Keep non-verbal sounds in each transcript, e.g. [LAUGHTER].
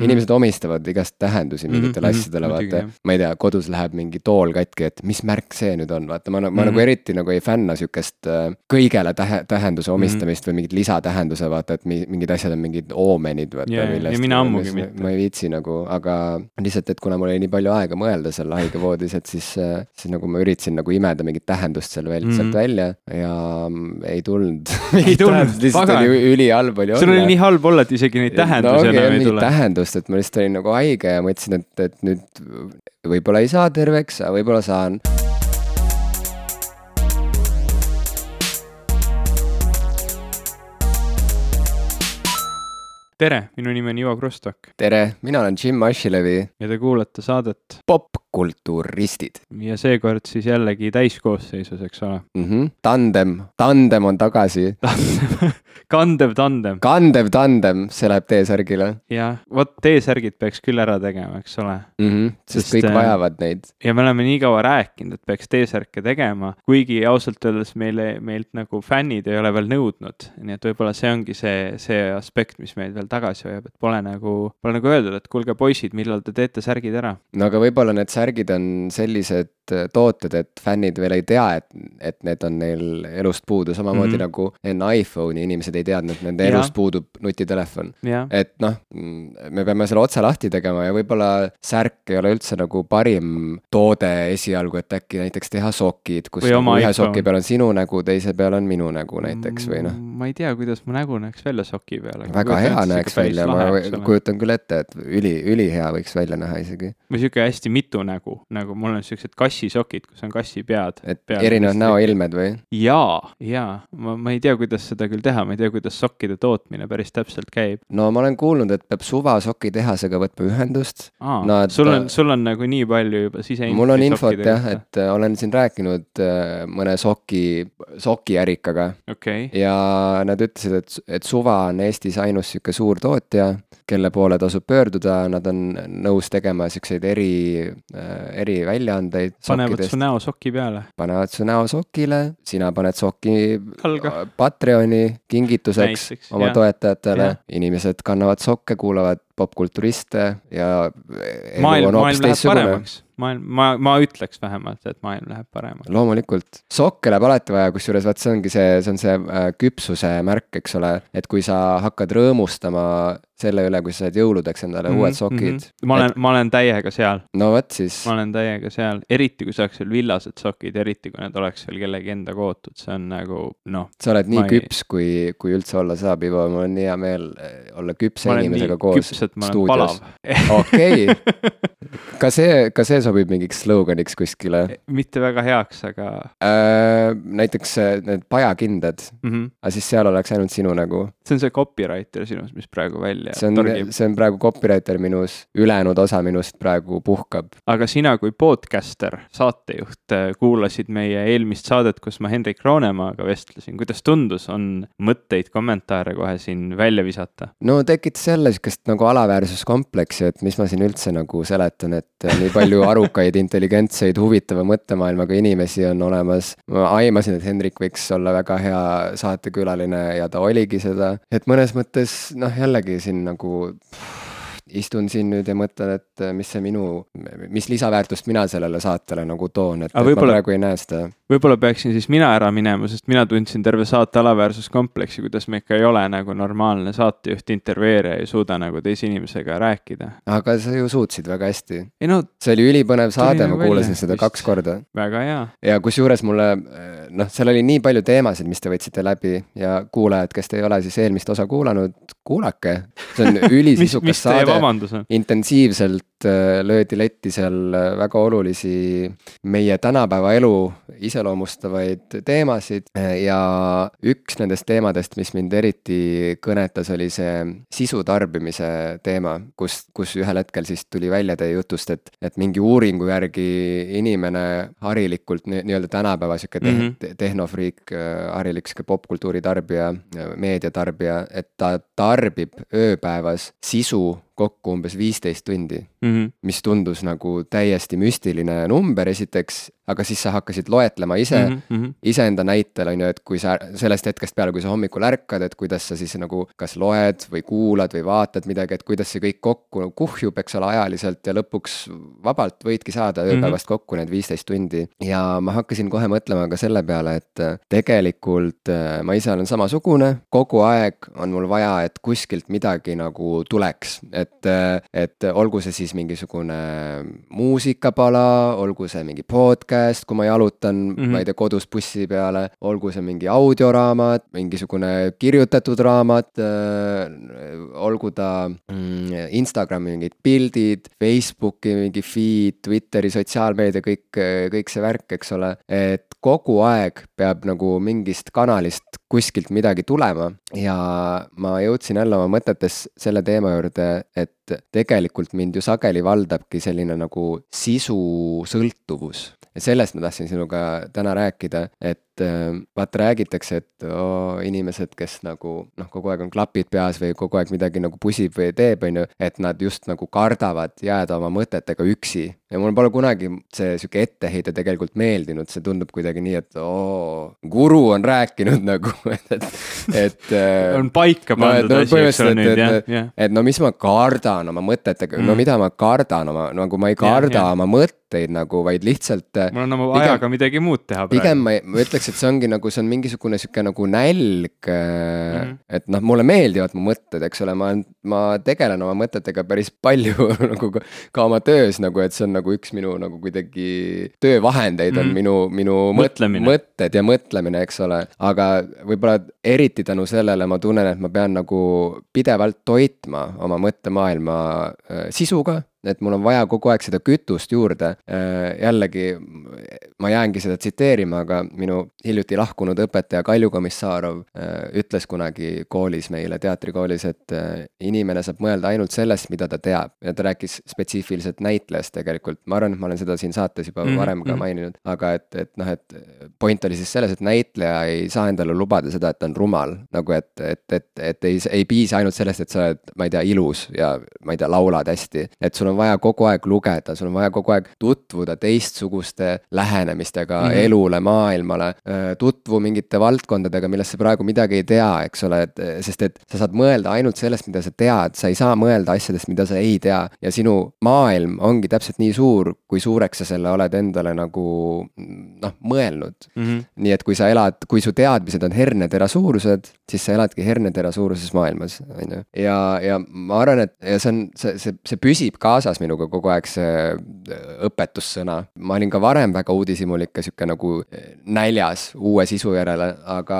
mm. inimesed omistavad igast tähendusi mingitele mm -hmm, asjadele, vaata. ma ei tea, kodus läheb mingi tool katki, et mis märk see nüüd on, vaata, ma, ma mm -hmm. nagu eriti nagu ei fänna sihukest äh, kõigele tähe, tähenduse omistamist mm -hmm. või mingit lisatähenduse, vaata, et mingid asjad on mingid oomenid, vaata yeah,. ja mina ammugi mitte. ma ei viitsi nagu, aga lihtsalt, et kuna mul oli nii palju aega mõelda seal haigevoodis, et siis, äh, siis nagu ma üritasin nagu imeda mingit tähendust seal veel mm, -hmm. sealt välja ja mm, ei tulnud ei tulnud, lihtsalt oli ülihalb oli olla. sul oli nii halb olla, et isegi neid tähendusi no, enam ei tule. Tähendust, et ma lihtsalt olin nagu haige ja mõtlesin, et, et nüüd võib-olla ei saa terveks, aga võib-olla saan tere, minu nimi on Ivo Krustok. tere, mina olen Jim Ashilevi. ja te kuulate saadet popkultuuristid. ja seekord siis jällegi täiskoosseisus, eks ole mm. -hmm. tandem, tandem on tagasi [LAUGHS] kandev tandem. kandev tandem, see läheb T-särgile. jah, vot T-särgid peaks küll ära tegema, eks ole mm. -hmm, sest, sest kõik äh, vajavad neid. ja me oleme nii kaua rääkinud, et peaks T-särke tegema, kuigi ausalt öeldes meile, meilt nagu fännid ei ole veel nõudnud, nii et võib-olla see ongi see, see aspekt, mis meid veel tagasi hoiab, et pole nagu, pole nagu öeldud, et kuulge, poisid, millal te teete särgid ära. no aga võib-olla need särgid on sellised äh, tooted, et fännid veel ei tea, et, et need on neil elust puudu, samamoodi mm -hmm. nagu enne iPhone'i inimesed ei teadnud, et nende ja. elust puudub nutitelefon. et noh, me peame selle otsa lahti tegema ja võib-olla särk ei ole üldse nagu parim toode esialgu, et äkki näiteks teha sokid, kus nagu ühe soki peal on sinu nägu, teise peal on minu nägu näiteks või noh. Ma ei tea, kuidas mu nägu näeks välja soki peal. väga hea näeks välja, ma kujutan küll ette, et üli, ülihea võiks välja näha isegi. või sihuke hästi mitu nägu, nagu mul on siuksed kassisokid, kus on kassi pead. et pead erinevad näoilmed või? jaa, jaa, ma, ma ei tea, kuidas seda küll teha, ma ei tea, kuidas sokkide tootmine päris täpselt käib. no ma olen kuulnud, et peab suva sokitehasega võtma ühendust. Nad... sul on, sul on nagu nii palju juba siseinfot. mul on infot jah, et äh, olen siin rääkinud äh, mõne soki, sokiärikaga okay.. ja nad ütlesid, et, et Suva on Eestis ainus sihuke suur tootja, kelle poole tasub pöörduda, nad on nõus tegema siukseid eri, äh, eriväljaandeid. panevad su näo soki peale. panevad su näo sokile, sina paned soki Alga. Patreoni kingituseks Näiteks, oma jah. toetajatele, inimesed kannavad sokke, kuulavad popkulturiste ja maailm, maailm läheb paremaks. Maailm, ma, ma ütleks vähemalt, et maailm läheb paremaks. loomulikult, sokke läheb alati vaja, kusjuures vaat see ongi see, see on see äh, küpsuse märk, eks ole, et kui sa hakkad rõõmustama selle üle, kui sa saad jõuludeks endale mm -hmm, uued sokid mm. -hmm. ma olen et..., ma olen täiega seal. no vot siis. ma olen täiega seal, eriti kui saaks veel villased sokid, eriti kui need oleks veel kellegi enda kootud, see on nagu noh. sa oled nii ei... küps, kui, kui üldse olla saab, Ivo, mul on nii hea meel eh, olla küpse inimesega koos stuudios. [LAUGHS] okei, ka see, ka see sobib mingiks sloganiks kuskile? mitte väga heaks, aga äh,. näiteks äh, need pajakindad mm, -hmm. aga siis seal oleks ainult sinu nägu. See on see copywriter sinus, mis praegu välja see on, see on praegu copywriter minus, ülejäänud osa minust praegu puhkab. aga sina kui podcaster, saatejuht, äh, kuulasid meie eelmist saadet, kus ma Hendrik Roonemaaga vestlesin, kuidas tundus, on mõtteid, kommentaare kohe siin välja visata? no tekitas jälle sihukest nagu alaväärsuskompleksi, et mis ma siin üldse nagu seletan, et nii palju arukaid, intelligentseid, huvitava mõttemaailmaga inimesi on olemas. ma aimasin, et Hendrik võiks olla väga hea saatekülaline ja ta oligi seda, et mõnes mõttes noh, jällegi siin nagu istun siin nüüd ja mõtlen, et mis see minu, mis lisaväärtust mina sellele saatele nagu toon, et, et ma praegu ei näe seda võib-olla peaksin siis mina ära minema, sest mina tundsin terve saate alaväärsuskompleksi, kuidas ma ikka ei ole nagu normaalne saatejuht, intervjueerija, ei suuda nagu teise inimesega rääkida. aga sa ju suutsid väga hästi. No, see oli ülipõnev saade, ma kuulasin seda vist. kaks korda. väga hea. ja kusjuures mulle, noh, seal oli nii palju teemasid, mis te võtsite läbi ja kuulajad, kes te ei ole siis eelmist osa kuulanud, kuulake. see on [LAUGHS] ülisisukas saade. Intensiivselt äh, löödi letti seal äh, väga olulisi meie tänapäeva elu ise iseloomustavaid teemasid ja üks nendest teemadest, mis mind eriti kõnetas, oli see sisu tarbimise teema, kus, kus ühel hetkel siis tuli välja teie jutust, et, et mingi uuringu järgi inimene harilikult nii-öelda tänapäeva sihuke te mm -hmm. tehnofriik, harilik sihuke popkultuuri tarbija, meediatarbija, et ta tarbib ööpäevas sisu kokku umbes viisteist tundi mm, -hmm. mis tundus nagu täiesti müstiline number esiteks, aga siis sa hakkasid loetlema ise mm -hmm. iseenda näitel, on ju, et kui sa sellest hetkest peale, kui sa hommikul ärkad, et kuidas sa siis nagu kas loed või kuulad või vaatad midagi, et kuidas see kõik kokku kuhjub, eks ole, ajaliselt ja lõpuks vabalt võidki saada ööpäevast mm -hmm. kokku need viisteist tundi. ja ma hakkasin kohe mõtlema ka selle peale, et tegelikult ma ise olen samasugune, kogu aeg on mul vaja, et kuskilt midagi nagu tuleks, et, et olgu see siis mingisugune muusikapala, olgu see mingi podcast, kui ma jalutan mm, -hmm. ma ei tea, kodus bussi peale, olgu see mingi audioraamat, mingisugune kirjutatud raamat äh,, olgu ta mm, Instagrami mingid pildid, Facebooki mingi feed, Twitteri sotsiaalmeedia, kõik, kõik see värk, eks ole, et kogu aeg peab nagu mingist kanalist kuskilt midagi tulema ja ma jõudsin jälle oma mõtetes selle teema juurde, et tegelikult mind ju sageli valdabki selline nagu sisusõltuvus. ja sellest ma tahtsin sinuga täna rääkida, et äh, vaata, räägitakse, et oo, inimesed, kes nagu noh, kogu aeg on klapid peas või kogu aeg midagi nagu pusib või teeb, on ju, et nad just nagu kardavad jääda oma mõtetega üksi. ja mul pole kunagi see sihuke etteheide tegelikult meeldinud, see tundub kuidagi nii, et oo, guru on rääkinud [LAUGHS] nagu, et, et, et äh, [LAUGHS] on paika pandud no, asi, eks ole nüüd, jah, jah. et no mis ma kardan oma mõtetega mm., no mida ma kardan oma, nagu ma ei karda ja, ja. oma mõtteid nagu, vaid lihtsalt. Äh, mul on oma pigem, ajaga midagi muud teha praegu. pigem ma, ma ütleks, et see ongi nagu, see on mingisugune sihuke nagu nälg mm. -hmm. et noh, mulle meeldivad mu mõtted, eks ole, ma, ma tegelen oma mõtetega päris palju [LAUGHS] nagu ka, ka oma töös nagu, et see on nagu üks minu nagu kuidagi töövahendeid mm -hmm. on mhm. minu, minu mõtlemine. mõtted ja mõtlemine, eks ole. aga võib-olla eriti tänu sellele ma tunnen, et ma pean nagu pidevalt toitma oma mõttemaailma äh, sisuga et mul on vaja kogu aeg seda kütust juurde. Äh, jällegi, ma jäängi seda tsiteerima, aga minu hiljuti lahkunud õpetaja Kalju Komissarov äh, ütles kunagi koolis meile, teatrikoolis, et äh, inimene saab mõelda ainult sellest, mida ta teab. ja ta rääkis spetsiifiliselt näitlejast tegelikult, ma arvan, et ma olen seda siin saates juba -hmm. varem ka mhm. maininud, aga et, et noh, et point oli siis selles, et näitleja ei saa endale lubada seda, et ta on rumal. nagu et, et, et, et ei, ei piisa ainult sellest, et sa oled, ma ei tea, ilus ja ma ei tea, laulad hästi, et sul on vaja kogu aeg lugeda, sul on vaja kogu aeg tutvuda teistsuguste lähenemistega mm -hmm. elule, maailmale. tutvu mingite valdkondadega, millest sa praegu midagi ei tea, eks ole, et sest et sa saad mõelda ainult sellest, mida sa tead, sa ei saa mõelda asjadest, mida sa ei tea. ja sinu maailm ongi täpselt nii suur, kui suureks sa selle oled endale nagu noh, mõelnud mm. -hmm. nii et kui sa elad, kui su teadmised on hernetera suurused, siis sa eladki hernetera suuruses maailmas, on ju. ja, ja ma arvan, et ja see on, see, see, see püsib kaasas minuga kogu aeg see õpetussõna. ma olin ka varem väga uudishimulik ja sihuke nagu äh, näljas uue sisu järele, aga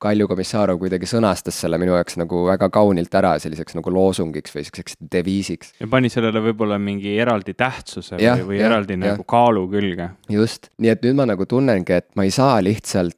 Kalju Komissarov kuidagi sõnastas selle minu jaoks nagu väga kaunilt ära selliseks nagu loosungiks või siukseks deviisiks. ja pani sellele võib-olla mingi eraldi tähtsuse ja, või, või ja, eraldi ja. nagu kaalu külge. just, nii et nüüd ma nagu tunnengi, et ma ei saa lihtsalt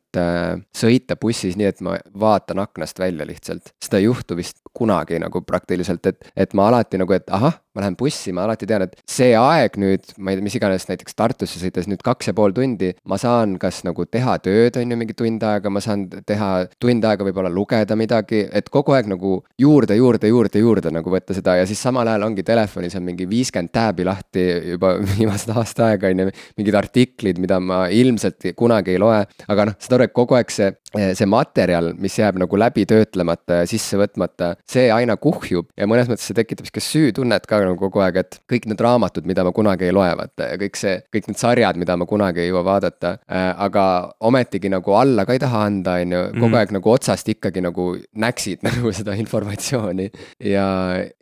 sõita bussis nii, et ma vaatan aknast välja lihtsalt. seda ei juhtu vist kunagi nagu praktiliselt, et, et ma alati nagu, et ahah, ma lähen bussi, ma alati tean, et see aeg nüüd, ma ei tea, mis iganes näiteks Tartusse sõites nüüd kaks ja pool tundi, ma saan kas nagu teha tööd, on ju, mingi tund aega, ma saan teha tund aega võib-olla lugeda midagi, et kogu aeg nagu juurde, juurde, juurde, juurde nagu võtta seda ja siis samal ajal ongi telefonis on mingi viiskümmend tääbi lahti juba [LAUGHS] viimased aasta aega on ju. mingid artiklid, mida ma ilmselt kunagi ei loe, aga noh, saad aru, et kogu aeg see, see materjal, mis jääb nagu läbi töötlemata ja sisse võtmata, see aina kuhjub ja mõnes mõttes see tekitab sihukest süütunnet ka nagu kogu aeg, et kõik need raamatud, mida ma kunagi ei loe, vaata ja kõik see, kõik need sarjad, mida ma kunagi ei jõua vaadata äh,. aga ometigi nagu alla ka ei taha anda, on ju, kogu mm. aeg nagu otsast ikkagi nagu näksid [LAUGHS] nagu seda informatsiooni. ja,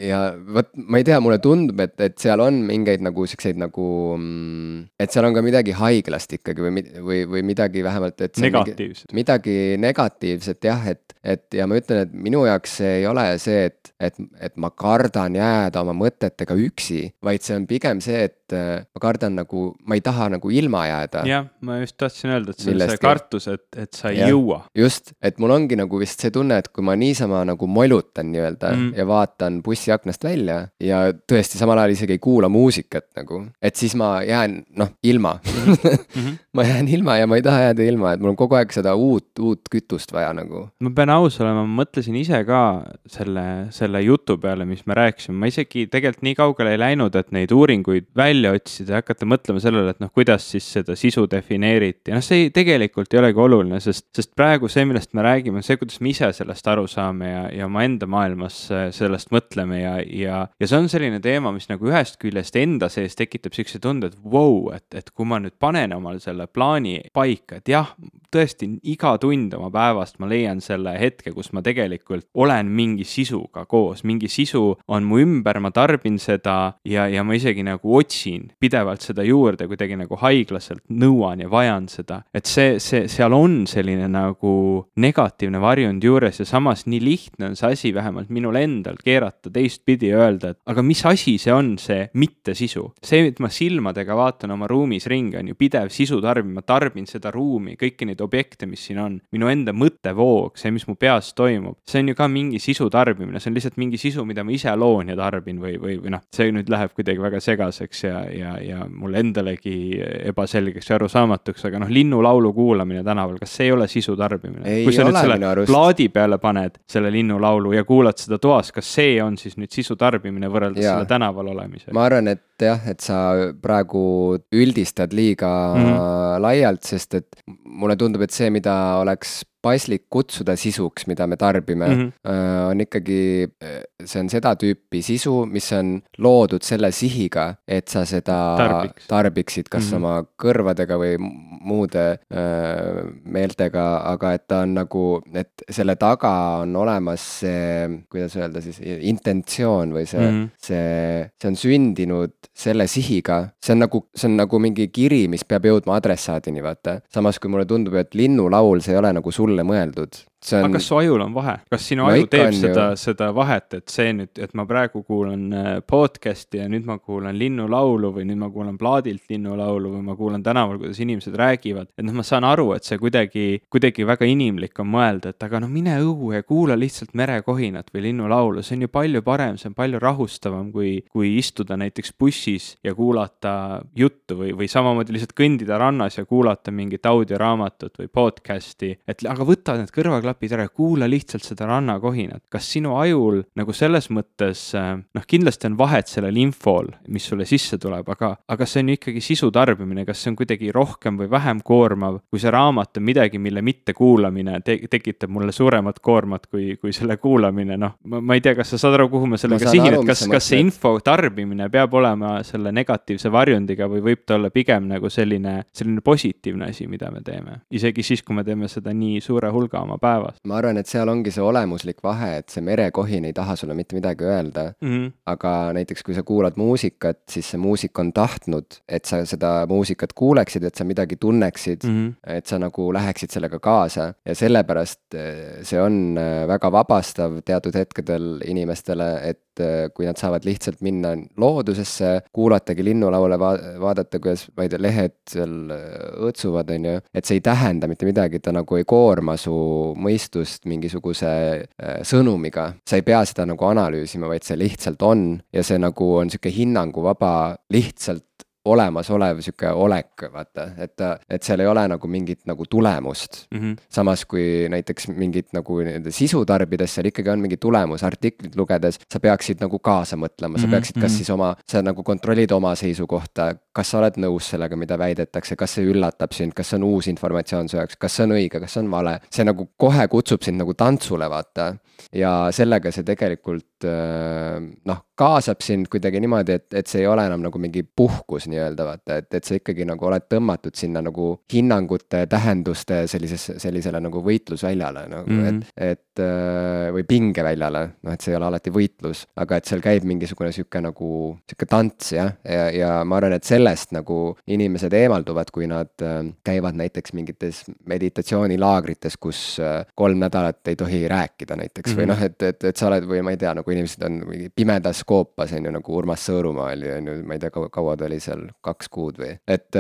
ja vot ma ei tea, mulle tundub, et, et seal on mingeid nagu siukseid nagu mm,, et seal on ka midagi haiglast ikkagi või, või, või midagi vähemalt, et. negatiivset. Midagi negatiivset jah, et, et ja ma ütlen, et minu jaoks see ei ole see, et, et, et ma kardan jääda oma mõtetega üksi, vaid see on pigem see, et äh, ma kardan nagu, ma ei taha nagu ilma jääda. jah, ma just tahtsin öelda, et see on see kartus, et, et sa ei ja, jõua. just, et mul ongi nagu vist see tunne, et kui ma niisama nagu molutan nii-öelda mm. ja vaatan bussiaknast välja ja tõesti samal ajal isegi ei kuula muusikat nagu, et siis ma jään noh, ilma mm. -hmm. [LAUGHS] ma jään ilma ja ma ei taha jääda ilma, et mul on kogu aeg seda uut, uut kütust vaja nagu. ma pean aus olema, ma mõtlesin ise ka selle, selle jutu peale, mis me rääkisime, ma isegi tegelikult nii kaugele ei läinud, et neid uuringuid välja otsida ja hakata mõtlema sellele, et noh, kuidas siis seda sisu defineeriti, noh, see ei, tegelikult ei olegi oluline, sest, sest praegu see, millest me räägime, see, kuidas me ise sellest aru saame ja, ja omaenda maailmas äh, sellest mõtleme ja, ja, ja see on selline teema, mis nagu ühest küljest enda sees tekitab siukse tunde, et vau wow,, et, et kui ma nüüd panen omale selle plaani paika, et jah, tõesti iga tund oma päevast ma leian selle hetke, kus ma tegelikult olen mingi sisuga koos, mingi sisu on mu ümber, ma tarbin seda ja, ja ma isegi nagu otsin pidevalt seda juurde, kuidagi nagu haiglaselt nõuan ja vajan seda. et see, see, seal on selline nagu negatiivne varjund juures ja samas nii lihtne on see asi vähemalt minul endal keerata teistpidi ja öelda, et aga mis asi see on, see mittesisu. see, et ma silmadega vaatan oma ruumis ringi, on ju pidev sisu tarbimine, ma tarbin seda ruumi, kõiki neid objekte, mis siin on, minu enda mõttevoog, see, mis mu peas toimub, see on ju ka mingi sisu tarbimine, see on lihtsalt mingi sisu, mida ma ise loon ja tarbin või, või, või noh, see nüüd läheb kuidagi väga segaseks ja, ja, ja mulle endalegi ebaselgeks ja arusaamatuks, aga noh, linnulaulu kuulamine tänaval, kas see ei ole sisu tarbimine? kui sa nüüd selle plaadi peale paned, selle linnulaulu ja kuulad seda toas, kas see on siis nüüd sisu tarbimine võrreldes ja. selle tänaval olemisega? ma arvan, et jah, et sa praegu üldistad liiga mm -hmm. laialt, sest et mulle tundub, et see, mida oleks paslik kutsuda sisuks, mida me tarbime mm, -hmm. on ikkagi, äh, see on seda tüüpi sisu, mis on loodud selle sihiga, et sa seda Tarbiks. tarbiksid, kas mm -hmm. oma kõrvadega või muude öö, äh, meeltega, aga et ta on nagu, et selle taga on olemas see, kuidas öelda siis, intentsioon või see mm, -hmm. see, see on sündinud selle sihiga. see on nagu, see on nagu mingi kiri, mis peab jõudma adressaadini, vaata. samas kui mulle tundub, et linnulaul, see ei ole nagu sulle mõeldud On... aga kas su ajul on vahe, kas sinu no aju teeb seda, seda vahet, et see nüüd, et ma praegu kuulan äh, podcast'i ja nüüd ma kuulan linnulaulu või nüüd ma kuulan plaadilt linnulaulu või ma kuulan tänaval, kuidas inimesed räägivad. et noh, ma saan aru, et see kuidagi, kuidagi väga inimlik on mõelda, et aga no mine õue ja kuula lihtsalt merekohinat või linnulaulu, see on ju palju parem, see on palju rahustavam, kui, kui istuda näiteks bussis ja kuulata juttu või, või samamoodi lihtsalt kõndida rannas ja kuulata mingit audioraamatut või podcast'i, et aga võta need kõrvaklapid klapid ära ja kuula lihtsalt seda rannakohinat. kas sinu ajul nagu selles mõttes, äh, noh, kindlasti on vahet sellel infol, mis sulle sisse tuleb, aga, aga see on ju ikkagi sisu tarbimine, kas see on kuidagi rohkem või vähem koormav, kui see raamat on midagi, mille mittekuulamine te tekitab mulle suuremat koormat kui, kui selle kuulamine, noh, ma ei tea, kas sa saad aru, kuhu ma sellega sihin, et kas, kas see info tarbimine peab olema selle negatiivse varjundiga või võib ta olla pigem nagu selline, selline positiivne asi, mida me teeme, isegi siis, kui me teeme seda nii suure hulga oma päevas päevas. ma arvan, et seal ongi see olemuslik vahe, et see merekohin ei taha sulle mitte midagi öelda mm. -hmm. aga näiteks, kui sa kuulad muusikat, siis see muusik on tahtnud, et sa seda muusikat kuuleksid, et sa midagi tunneksid mm, -hmm. et sa nagu läheksid sellega kaasa ja sellepärast eh, see on eh, väga vabastav teatud hetkedel inimestele, et eh, kui nad saavad lihtsalt minna loodusesse, kuulatagi linnulaule va, vaadata, kuidas, ma ei tea, lehed seal õõtsuvad, on ju, et see ei tähenda mitte midagi, ta nagu ei koorma su mõistust mingisuguse äh, sõnumiga. sa ei pea seda nagu analüüsima, vaid see lihtsalt on ja see nagu on sihuke hinnanguvaba lihtsalt olemasolev sihuke olek, vaata, et, et seal ei ole nagu mingit nagu tulemust mm. -hmm. samas kui näiteks mingit nagu nii-öelda sisu tarbides, seal ikkagi on mingi tulemus, artiklit lugedes, sa peaksid nagu kaasa mõtlema, sa mhm, peaksid mm -hmm. kas mhm. siis oma, sa nagu kontrollid oma seisukohta, kas sa oled nõus sellega, mida väidetakse, kas see üllatab sind, kas see on uus informatsioon su jaoks, kas see on õige, kas see on vale, see nagu kohe kutsub sind nagu tantsule, vaata. ja sellega see tegelikult noh, kaasab sind kuidagi niimoodi, et, et see ei ole enam nagu mingi puhkus nii-öelda vaata, et, et sa ikkagi nagu oled tõmmatud sinna nagu hinnangute, tähenduste sellisesse, sellisele nagu võitlusväljale nagu mm, -hmm. et, et äh, või pingeväljale, noh, et see ei ole alati võitlus, aga et seal käib mingisugune sihuke nagu, sihuke tants jah, ja, ja ma arvan, et sellest nagu inimesed eemalduvad, kui nad äh, käivad näiteks mingites meditatsioonilaagrites, kus äh, kolm nädalat ei tohi rääkida näiteks mm -hmm. või mhm. noh, et, et, et sa oled või ma ei tea, nagu inimesed on pimedas koopas on ju nagu Urmas Sõõrumaa oli on ju, ma ei tea, kaua, kaua ta oli seal, kaks kuud või, et.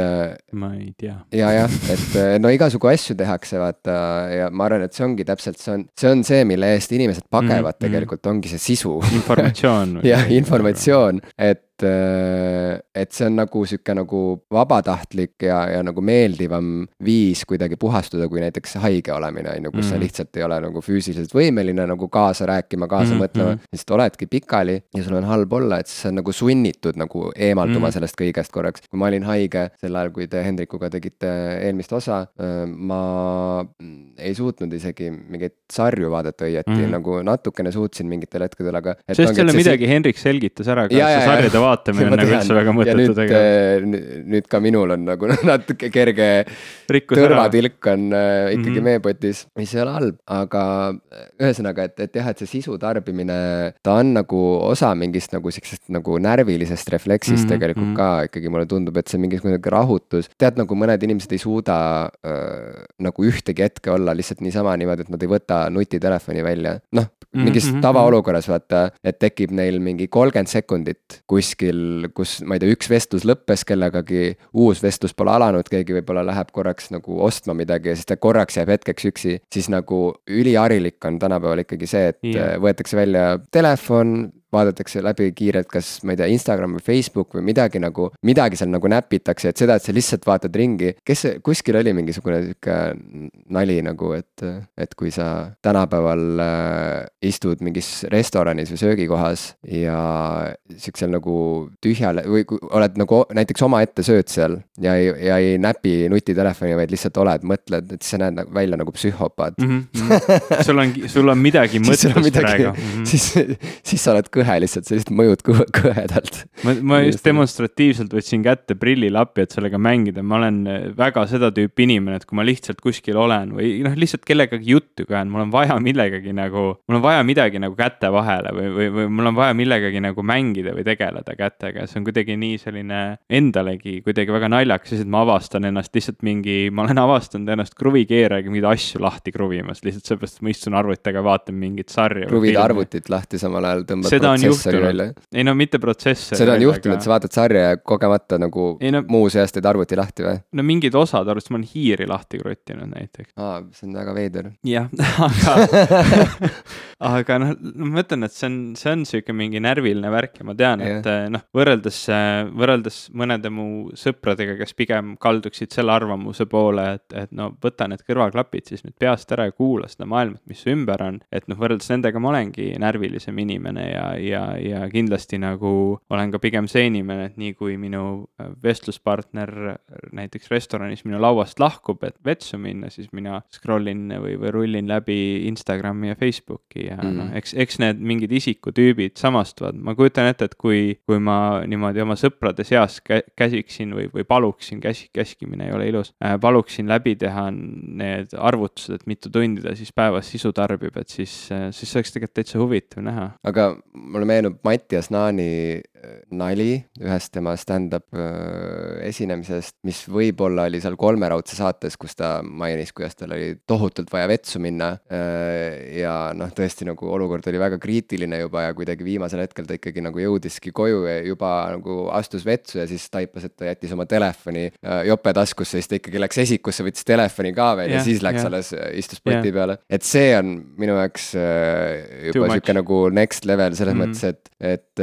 ma ei tea. ja jah, et no igasugu asju tehakse, vaata ja ma arvan, et see ongi täpselt, see on, see on see, mille eest inimesed pagevad mm -hmm. tegelikult, ongi see sisu. informatsioon [LAUGHS] jah, informatsioon, et et, äh, et see on nagu sihuke nagu vabatahtlik ja, ja nagu meeldivam viis kuidagi puhastuda, kui näiteks haige olemine, on ju, kus mm. sa mhm. lihtsalt ei ole nagu füüsiliselt võimeline nagu kaasa rääkima, kaasa mm, mõtlema mm., lihtsalt oledki pikali ja sul on halb olla, et siis sa nagu sunnitud nagu eemalduma mm. sellest kõigest korraks. kui ma olin haige sel ajal, kui te Hendrikuga tegite eelmist osa, äh, ma ei suutnud isegi mingeid sarju vaadata õieti mm., nagu natukene suutsin mingitel hetkedel, aga. sest seal on midagi, Hendrik selgitas ära ka sarjade vaatamine vaatamine on nagu üldse väga mõttetu tegelikult. nüüd ka minul on nagu [LAUGHS] natuke kerge tõrvatilk on äh, ikkagi mm -hmm. meepotis, mis ei ole halb, aga äh, ühesõnaga, et, et jah, et see sisu tarbimine, ta on nagu osa mingist nagu siuksest nagu närvilisest refleksist mm -hmm. tegelikult mhm. ka ikkagi mulle tundub, et see mingisugune rahutus. tead, nagu mõned inimesed ei suuda äh, nagu ühtegi hetke olla lihtsalt niisama niimoodi, et nad ei võta nutitelefoni välja. noh, mingis mm -hmm. tavaolukorras vaata, et tekib neil mingi kolmkümmend sekundit kuskil, kus ma ei tea, üks vestlus lõppes kellegagi, uus vestlus pole alanud, keegi võib-olla läheb korraks nagu ostma midagi ja siis ta korraks jääb hetkeks üksi. siis nagu üliharilik on tänapäeval ikkagi see, et yeah. võetakse välja telefon, vaadatakse läbi kiirelt, kas ma ei tea, Instagram või Facebook või midagi nagu, midagi seal nagu näpitakse, et seda, et sa lihtsalt vaatad ringi. kes kuskil oli mingisugune sihuke nali nagu, et, et kui sa tänapäeval äh, istud mingis restoranis või söögikohas ja siuksel nagu tühjal või kui oled nagu näiteks omaette sööd seal ja ei, ja ei näpi nutitelefoni, vaid lihtsalt oled, mõtled, et siis sa näed nagu välja nagu psühhopaat mm. -hmm. sul on, sul on midagi mõttes praegu. -hmm. siis, siis sa oled kõhe lihtsalt, sa lihtsalt mõjud kõhe, kõhedalt. ma, ma just demonstratiivselt võtsin kätte prillilappi, et sellega mängida, ma olen väga seda tüüpi inimene, et kui ma lihtsalt kuskil olen või noh, lihtsalt kellegagi juttu käin, mul on vaja millegagi nagu, mul on vaja midagi nagu käte vahele või, või, või mul on vaja millegagi nagu mängida või tegeleda kätega, see on kuidagi nii selline endalegi kuidagi väga naljakas, siis et ma avastan ennast lihtsalt mingi, ma olen avastanud ennast kruvikeerajaga mingeid asju lahti kruvimas, lihtsalt sellepärast, et ma istun arvutiga, vaatan mingit sarja. kruvid arvutit lahti, samal ajal tõmbad seda on juhtunud, ei no mitte protsessor. seda on juhtunud aga..., sa vaatad sarja ja kogemata nagu ei, no, muu seas teed arvuti lahti või? no mingid osad arvutist ma olen hiiri lahti kruttinud näiteks. aa, see on väga veider. jah, [LAUGHS] aga [LAUGHS] aga noh, ma ütlen, et see on, see on sihuke mingi närviline värk ja ma tean, et eh, noh, võrreldes, võrreldes mõnede mu sõpradega, kes pigem kalduksid selle arvamuse poole, et, et no võta need kõrvaklapid siis nüüd peast ära ja kuula seda maailma, mis su ümber on. et noh, võrreldes nendega ma olengi närvilisem inimene ja, ja, ja kindlasti nagu olen ka pigem see inimene, et nii kui minu äh, vestluspartner näiteks restoranis minu lauast lahkub, et vetsu minna, siis mina scroll in või, või rullin läbi Instagrami ja Facebooki ja mm. noh, eks, eks need mingid isikutüübid samastuvad. ma kujutan ette, et kui, kui ma niimoodi oma sõprade seas kä käsiksin või, või paluksin, käsi, käskimine ei ole ilus äh,, paluksin läbi teha need arvutused, et mitu tundi ta siis päevas sisu tarbib, et siis, äh, siis see oleks tegelikult täitsa huvitav näha. aga mulle meenub Mattias Naani nali ühest tema stand-up äh, esinemisest, mis võib-olla oli seal kolmeraudse saates, kus ta mainis, kuidas tal oli tohutult vaja vetsu minna. Äh, ja noh, tõesti nagu olukord oli väga kriitiline juba ja kuidagi viimasel hetkel ta ikkagi nagu jõudiski koju ja juba nagu astus vetsu ja siis taipas, et ta jättis oma telefoni äh, jope taskusse, siis ta ikkagi läks esikusse, võttis telefoni ka veel yeah, ja siis läks yeah. alles, istus poti yeah. peale. et see on minu jaoks juba sihuke nagu next level selles mm -hmm. Mõttes, et, et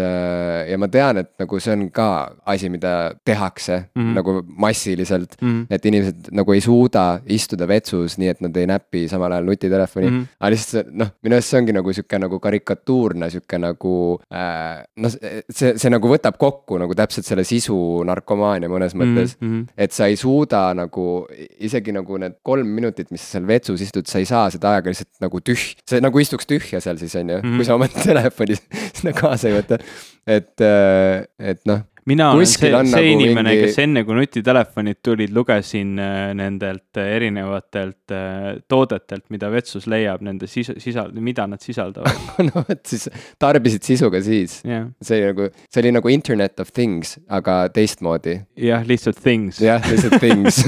ja ma tean, et nagu see on ka asi, mida tehakse mm -hmm. nagu massiliselt mm. -hmm. et inimesed nagu ei suuda istuda vetsus, nii et nad ei näpi samal ajal nutitelefoni mm. -hmm. aga lihtsalt noh, minu arust see ongi nagu sihuke nagu karikatuurne sihuke nagu äh,. noh, see, see nagu võtab kokku nagu täpselt selle sisu narkomaania mõnes mhm, mõttes mm. -hmm. et sa ei suuda nagu isegi nagu need kolm minutit, mis sa seal vetsus istud, sa ei saa seda aega lihtsalt nagu tüh-, see nagu istuks tühja seal siis on ju mm, -hmm. kui sa oma [LAUGHS] telefoni [LAUGHS] sinna kaasa ei võta. et, äh, et noh mina olen see, see nagu inimene mingi..., kes enne kui nutitelefonid tulid, lugesin äh, nendelt äh, erinevatelt äh, toodetelt, mida vetsus leiab, nende sisu, sisal-, mida nad sisaldavad [LAUGHS] no vot, siis tarbisid sisu ka siis yeah.. see nagu, see oli nagu internet of things, aga teistmoodi. jah, lihtsalt things. jah, lihtsalt things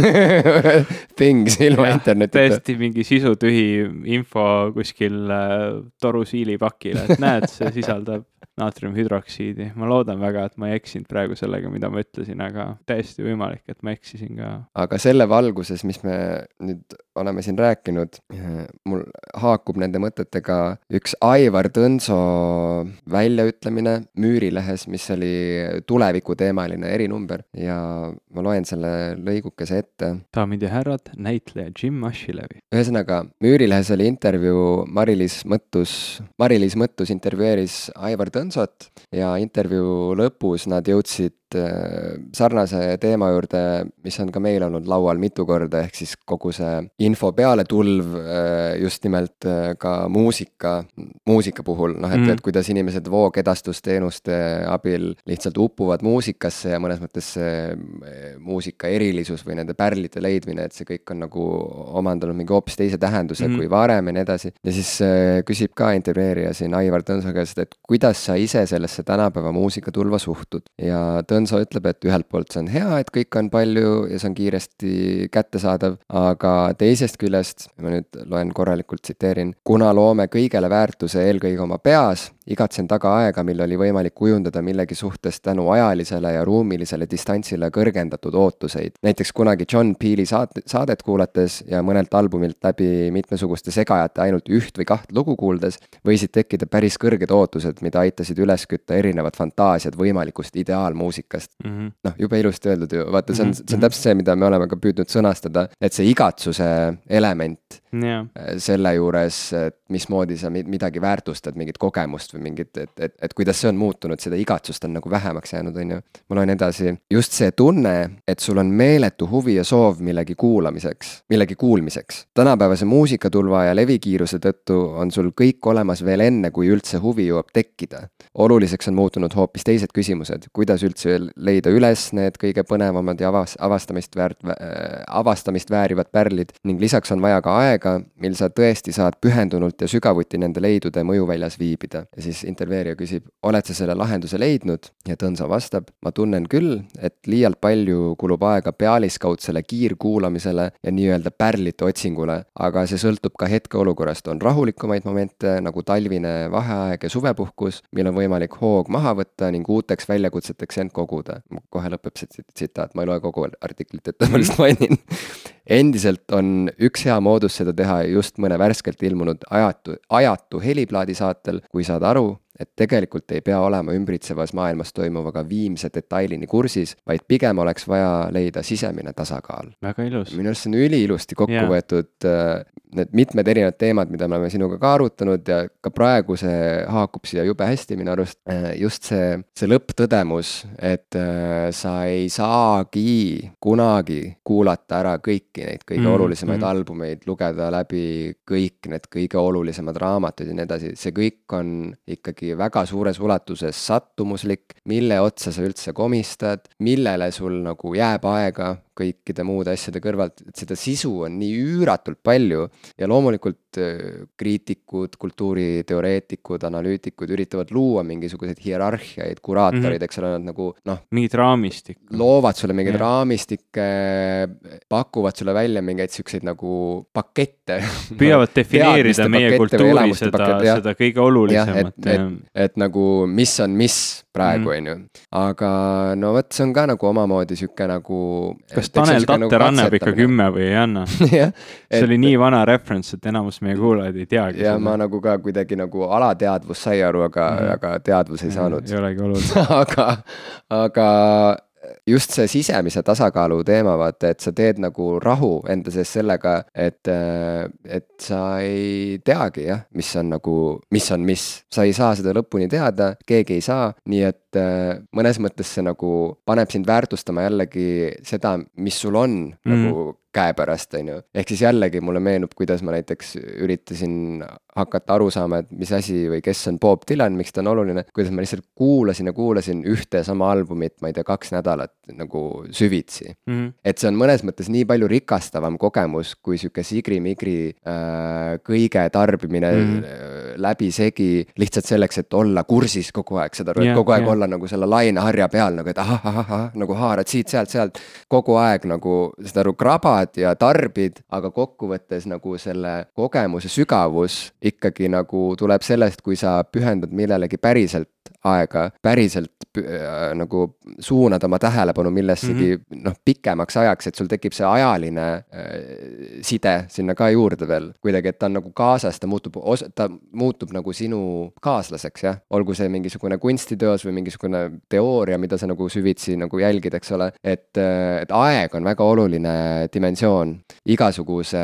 [LAUGHS] Things ilma internetita. täiesti mingi sisutühi info kuskil torusiilipakil, et näed, see sisaldab naatriumhüdroksiidi. ma loodan väga, et ma ei eksinud praegu sellega, mida ma ütlesin, aga täiesti võimalik, et ma eksisin ka. aga selle valguses, mis me nüüd oleme siin rääkinud, mul haakub nende mõtetega üks Aivar Tõnso väljaütlemine Müürilehes, mis oli tulevikuteemaline erinumber ja ma loen selle lõigukese ette. daamid ja härrad, näitleja Jim Ashilevi. ühesõnaga, Müürilehes oli intervjuu Mari-Liis Mõttus, Mari-Liis Mõttus intervjueeris Aivar Tõnsot ja intervjuu lõpus nad jõudsid sarnase teema juurde, mis on ka meil olnud laual mitu korda, ehk siis kogu see info pealetulv äh, just nimelt äh, ka muusika, muusika puhul, noh et mm., et kuidas inimesed voogedastusteenuste abil lihtsalt upuvad muusikasse ja mõnes mõttes see muusika erilisus või nende pärlide leidmine, et see kõik on nagu omandanud mingi hoopis teise tähenduse mm. kui varem ja nii edasi. ja siis küsib ka intervjueerija siin Aivar Tõnso käest, et kuidas sa ise sellesse tänapäeva muusikatulva suhtud ja Tõnso Tõnso ütleb, et ühelt poolt see on hea, et kõike on palju ja see on kiiresti kättesaadav, aga teisest küljest, ma nüüd loen korralikult, tsiteerin, kuna loome kõigele väärtuse eelkõige oma peas, igatsen taga aega, mil oli võimalik kujundada millegi suhtes tänu ajalisele ja ruumilisele distantsile kõrgendatud ootuseid. näiteks kunagi John Peele'i saat-, saadet kuulates ja mõnelt albumilt läbi mitmesuguste segajate ainult üht või kaht lugu kuuldes, võisid tekkida päris kõrged ootused, mida aitasid üles kütta erinevad fantaasiad võimalikust ideaalmuusikast mm -hmm.. noh, jube ilusti öeldud ju, vaata, see on, see on mhm. täpselt see, mida me oleme ka püüdnud sõnastada, et see igatsuse element yeah. selle juures, et mismoodi sa midagi väärtustad, mingit kogemust või mingit, et, et, et kuidas see on muutunud, seda igatsust on nagu vähemaks jäänud, on ju. ma loen edasi, just see tunne, et sul on meeletu huvi ja soov millegi kuulamiseks, millegi kuulmiseks. tänapäevase muusikatulva ja levikiiruse tõttu on sul kõik olemas veel enne, kui üldse huvi jõuab tekkida. oluliseks on muutunud hoopis teised küsimused, kuidas üldse leida üles need kõige põnevamad ja avas-, avastamist väärt äh,, avastamist väärivad pärlid ning lisaks on vaja ka aega, mil sa tõesti saad pühendunult ja sügavuti nende leidude mõjuväljas viibida. ja siis intervjueerija küsib, oled sa selle lahenduse leidnud? ja Tõnso vastab, ma tunnen küll, et liialt palju kulub aega pealiskaudsele kiirkuulamisele ja nii-öelda pärlite otsingule, aga see sõltub ka hetkeolukorrast, on rahulikumaid momente nagu talvine vaheaeg ja suvepuhkus, mil on võimalik hoog maha võtta ning uuteks väljakutseteks end koguda. kohe lõpeb see tsitaat, ma ei loe kogu artiklit ette, ma lihtsalt mainin endiselt on üks hea moodus seda teha just mõne värskelt ilmunud ajatu, ajatu heliplaadi saatel, kui saad aru, et tegelikult ei pea olema ümbritsevas maailmas toimuvaga viimse detailini kursis, vaid pigem oleks vaja leida sisemine tasakaal. väga ilus. minu arust see on üliilusti kokku yeah. võetud äh, need mitmed erinevad teemad, mida me oleme sinuga ka arutanud ja ka praegu see haakub siia jube hästi minu arust. Just see, see lõpptõdemus, et äh, sa ei saagi kunagi kuulata ära kõiki neid kõige mm, olulisemaid mm. albumeid, lugeda läbi kõik need kõige olulisemad raamatud ja nii edasi, see kõik on ikkagi ikkagi väga suures ulatuses sattumuslik, mille otsa sa üldse komistad, millele sul nagu jääb aega kõikide muude asjade kõrvalt, et seda sisu on nii üüratult palju ja loomulikult äh, kriitikud, kultuuriteoreetikud, analüütikud üritavad luua mingisuguseid hierarhiaid, kuraatorid mm, -hmm. eks ole, nad nagu noh. mingit raamistikku. loovad sulle mingeid yeah. raamistikke, pakuvad sulle välja mingeid siukseid nagu pakette. püüavad [LAUGHS] defineerida meie kultuuri seda, seda kõige olulisemat. Et, et, et nagu, mis on mis praegu, mhm. on ju. aga no vot, see on ka nagu omamoodi sihuke nagu. kas Tanel Tatter nagu annab ikka kümme või ei anna [LAUGHS] see et... oli nii vana reference, et enamus meie kuulajaid ei teagi. ja seda. ma nagu ka kuidagi nagu alateadvus sai aru, aga mm., aga teadvus ei saanud. ei olegi oluline [LAUGHS] aga, aga just see sisemise tasakaalu teema, vaata, et sa teed nagu rahu enda sees sellega, et, et sa ei teagi jah, mis on nagu, mis on mis. sa ei saa seda lõpuni teada, keegi ei saa, nii et äh, mõnes mõttes see nagu paneb sind väärtustama jällegi seda, mis sul on mm. nagu käepärast, on ju. ehk siis jällegi mulle meenub, kuidas ma näiteks üritasin hakata aru saama, et mis asi või kes on Bob Dylan, miks ta on oluline, kuidas ma lihtsalt kuulasin ja kuulasin ühte ja sama albumit, ma ei tea, kaks nädalat nagu süvitsi mm. -hmm. et see on mõnes mõttes nii palju rikastavam kogemus, kui sihuke sigri-migri äh, kõige tarbimine mm -hmm. Läbisegi lihtsalt selleks, et olla kursis kogu aeg, saad aru et kogu aeg yeah. olla nagu selle laineharja peal nagu, et ahah, ahah, ahah, nagu haarad siit-sealt-sealt. kogu aeg nagu, saad aru, krabad ja tarbid, aga kokkuvõttes nagu selle kogemuse sügavus ikkagi nagu tuleb sellest, kui sa pühendad millelegi päriselt aega, päriselt äh, nagu suunad oma tähelepanu millessegi mm -hmm. noh, pikemaks ajaks, et sul tekib see ajaline äh, side sinna ka juurde veel kuidagi, et ta on nagu kaasas, ta muutub, ta muutub nagu sinu kaaslaseks, jah. olgu see mingisugune kunstiteos või mingisugune teooria, mida sa nagu süvitsi nagu jälgid, eks ole, et, äh, et aeg on väga oluline dimensioon igasuguse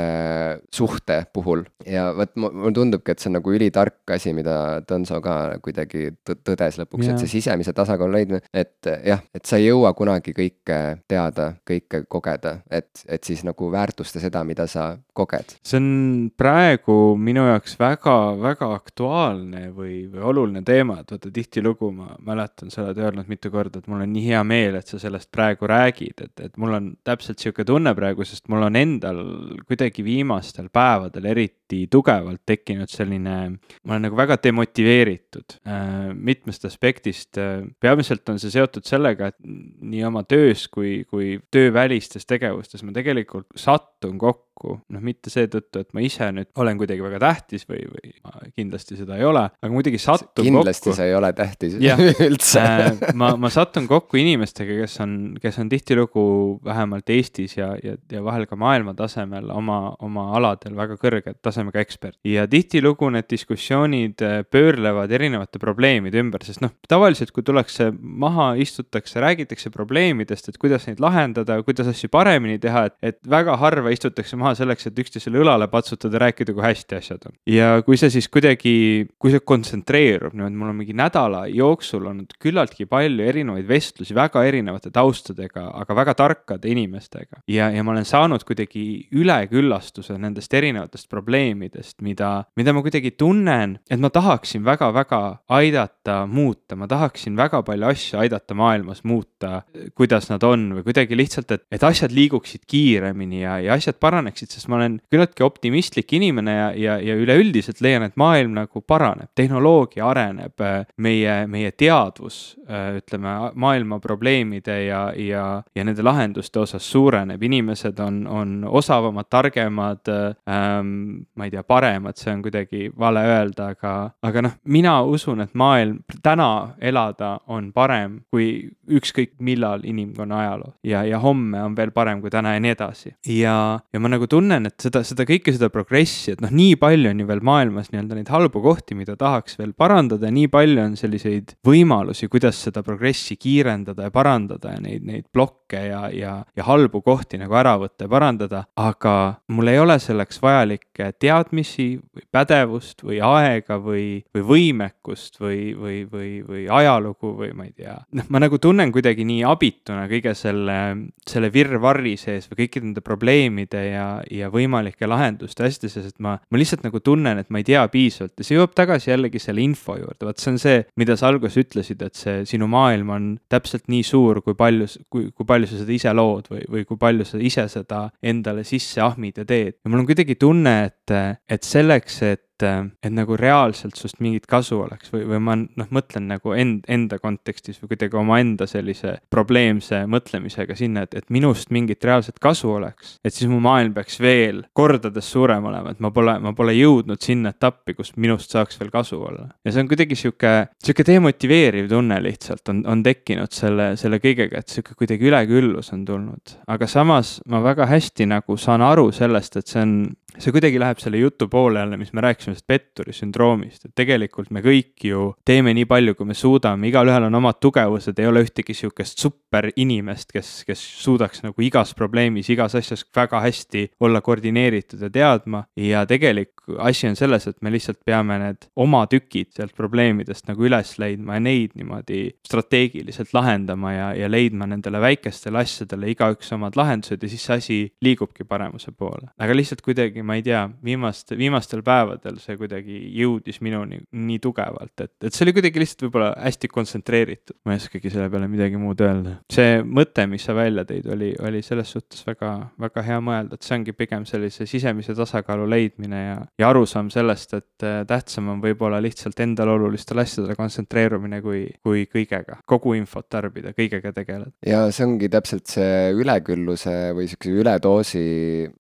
suhte puhul ja vot mulle tundubki, et see on nagu ülitark asi, mida Tõnso ka kuidagi tõdes lõpuks, et see sisemise tasakaalu leidmine, et jah, et sa ei jõua kunagi kõike teada, kõike kogeda, et, et siis nagu väärtusta seda, mida sa koged. see on praegu minu jaoks väga-väga aktuaalne või, või oluline teema, et vaata tihtilugu ma mäletan, sa oled öelnud mitu korda, et mul on nii hea meel, et sa sellest praegu räägid, et, et mul on täpselt sihuke tunne praegu, sest mul on endal kuidagi viimastel päevadel eriti tugevalt tekkinud selline, ma olen nagu väga demotiveeritud äh, mitmes mitmest aspektist. Peamiselt on see seotud sellega, et nii oma töös kui, kui töövälistes tegevustes ma tegelikult sattun kokku kokku, noh, mitte seetõttu, et ma ise nüüd olen kuidagi väga tähtis või, või ma kindlasti seda ei ole, aga muidugi sattun kindlasti kokku. sa ei ole tähtis [LAUGHS] üldse äh, ma, ma satun kokku inimestega, kes on, kes on tihtilugu vähemalt Eestis ja, ja, ja vahel ka maailma tasemel oma, oma aladel väga kõrge tasemega ekspert. ja tihtilugu need diskussioonid äh, pöörlevad erinevate probleemide ümber, sest noh, tavaliselt kui tullakse maha, istutakse, räägitakse probleemidest, et kuidas neid lahendada, kuidas asju paremini teha, et, et väga harva istutakse maha maha selleks, et üksteisele õlale patsutada, rääkida, kui hästi asjad on. ja kui see siis kuidagi, kui see kontsentreerub niimoodi, mul on mingi nädala jooksul olnud küllaltki palju erinevaid vestlusi väga erinevate taustadega, aga väga tarkade inimestega. ja, ja ma olen saanud kuidagi üleküllastuse nendest erinevatest probleemidest, mida, mida ma kuidagi tunnen, et ma tahaksin väga-väga aidata muuta, ma tahaksin väga palju asju aidata maailmas muuta, kuidas nad on või kuidagi lihtsalt, et, et asjad liiguksid kiiremini ja, ja asjad paraneksid paraneksid, sest ma olen küllaltki optimistlik inimene ja, ja, ja üleüldiselt leian, et maailm nagu paraneb, tehnoloogia areneb, meie, meie teadvus, ütleme, maailma probleemide ja, ja, ja nende lahenduste osas suureneb, inimesed on, on osavamad, targemad ähm,, ma ei tea, paremad, see on kuidagi vale öelda, aga, aga noh, mina usun, et maailm täna elada on parem kui ükskõik millal inimkonna ajaloo ja, ja homme on veel parem kui täna ja nii edasi. ja, ja ma nagu nagu tunnen, et seda, seda kõike, seda progressi, et noh, nii palju on ju veel maailmas nii-öelda neid halbu kohti, mida tahaks veel parandada nii palju on selliseid võimalusi, kuidas seda progressi kiirendada ja parandada ja neid, neid plokke ja, ja, ja halbu kohti nagu ära võtta ja parandada. aga mul ei ole selleks vajalikke teadmisi või pädevust või aega või, või võimekust või, või, või, või ajalugu või ma ei tea. noh, ma nagu tunnen kuidagi nii abituna kõige selle, selle virvarri sees või kõikide nende probleemide ja, ja võimalike lahenduste asjade sees, et ma, ma lihtsalt nagu tunnen, et ma ei tea piisavalt ja see jõuab tagasi jällegi selle info juurde, vot see on see, mida sa alguses ütlesid, et see sinu maailm on täpselt nii suur, kui palju, kui, kui palju sa seda ise lood või, või kui palju sa ise seda endale sisse ahmid ja teed. ja mul on kuidagi tunne, et, et selleks, et et, et nagu reaalselt sust mingit kasu oleks või, või ma noh, mõtlen nagu end, enda kontekstis või kuidagi omaenda sellise probleemse mõtlemisega sinna, et, et minust mingit reaalset kasu oleks. et siis mu maailm peaks veel kordades suurem olema, et ma pole, ma pole jõudnud sinna etappi, kus minust saaks veel kasu olla. ja see on kuidagi sihuke, sihuke demotiveeriv tunne lihtsalt on, on tekkinud selle, selle kõigega, et sihuke kuidagi üleküllus on tulnud. aga samas ma väga hästi nagu saan aru sellest, et see on see kuidagi läheb selle jutu poole jälle, mis me rääkisime sellest petturi sündroomist, et tegelikult me kõik ju teeme nii palju, kui me suudame, igalühel on omad tugevused, ei ole ühtegi sihukest superinimest, kes, kes suudaks nagu igas probleemis, igas asjas väga hästi olla koordineeritud ja teadma. ja tegelik asi on selles, et me lihtsalt peame need oma tükid sealt probleemidest nagu üles leidma ja neid niimoodi strateegiliselt lahendama ja, ja leidma nendele väikestele asjadele igaüks omad lahendused ja siis see asi liigubki paremuse poole. aga lihtsalt kuidagi, ma ei tea, viimast, viimastel päevadel see kuidagi jõudis minuni nii tugevalt, et, et see oli kuidagi lihtsalt võib-olla hästi kontsentreeritud. ma ei oskagi selle peale midagi muud öelda. See mõte, mis sa välja tõid, oli, oli selles suhtes väga, väga hea mõelda, et see ongi pigem sellise sisemise tasakaalu leidmine ja, ja arusaam sellest, et äh, tähtsam on võib-olla lihtsalt endale olulistele asjadele kontsentreerumine kui, kui kõigega, kogu infot tarbida, kõigega tegeleda. ja see ongi täpselt see ülekülluse või siukse üledoosi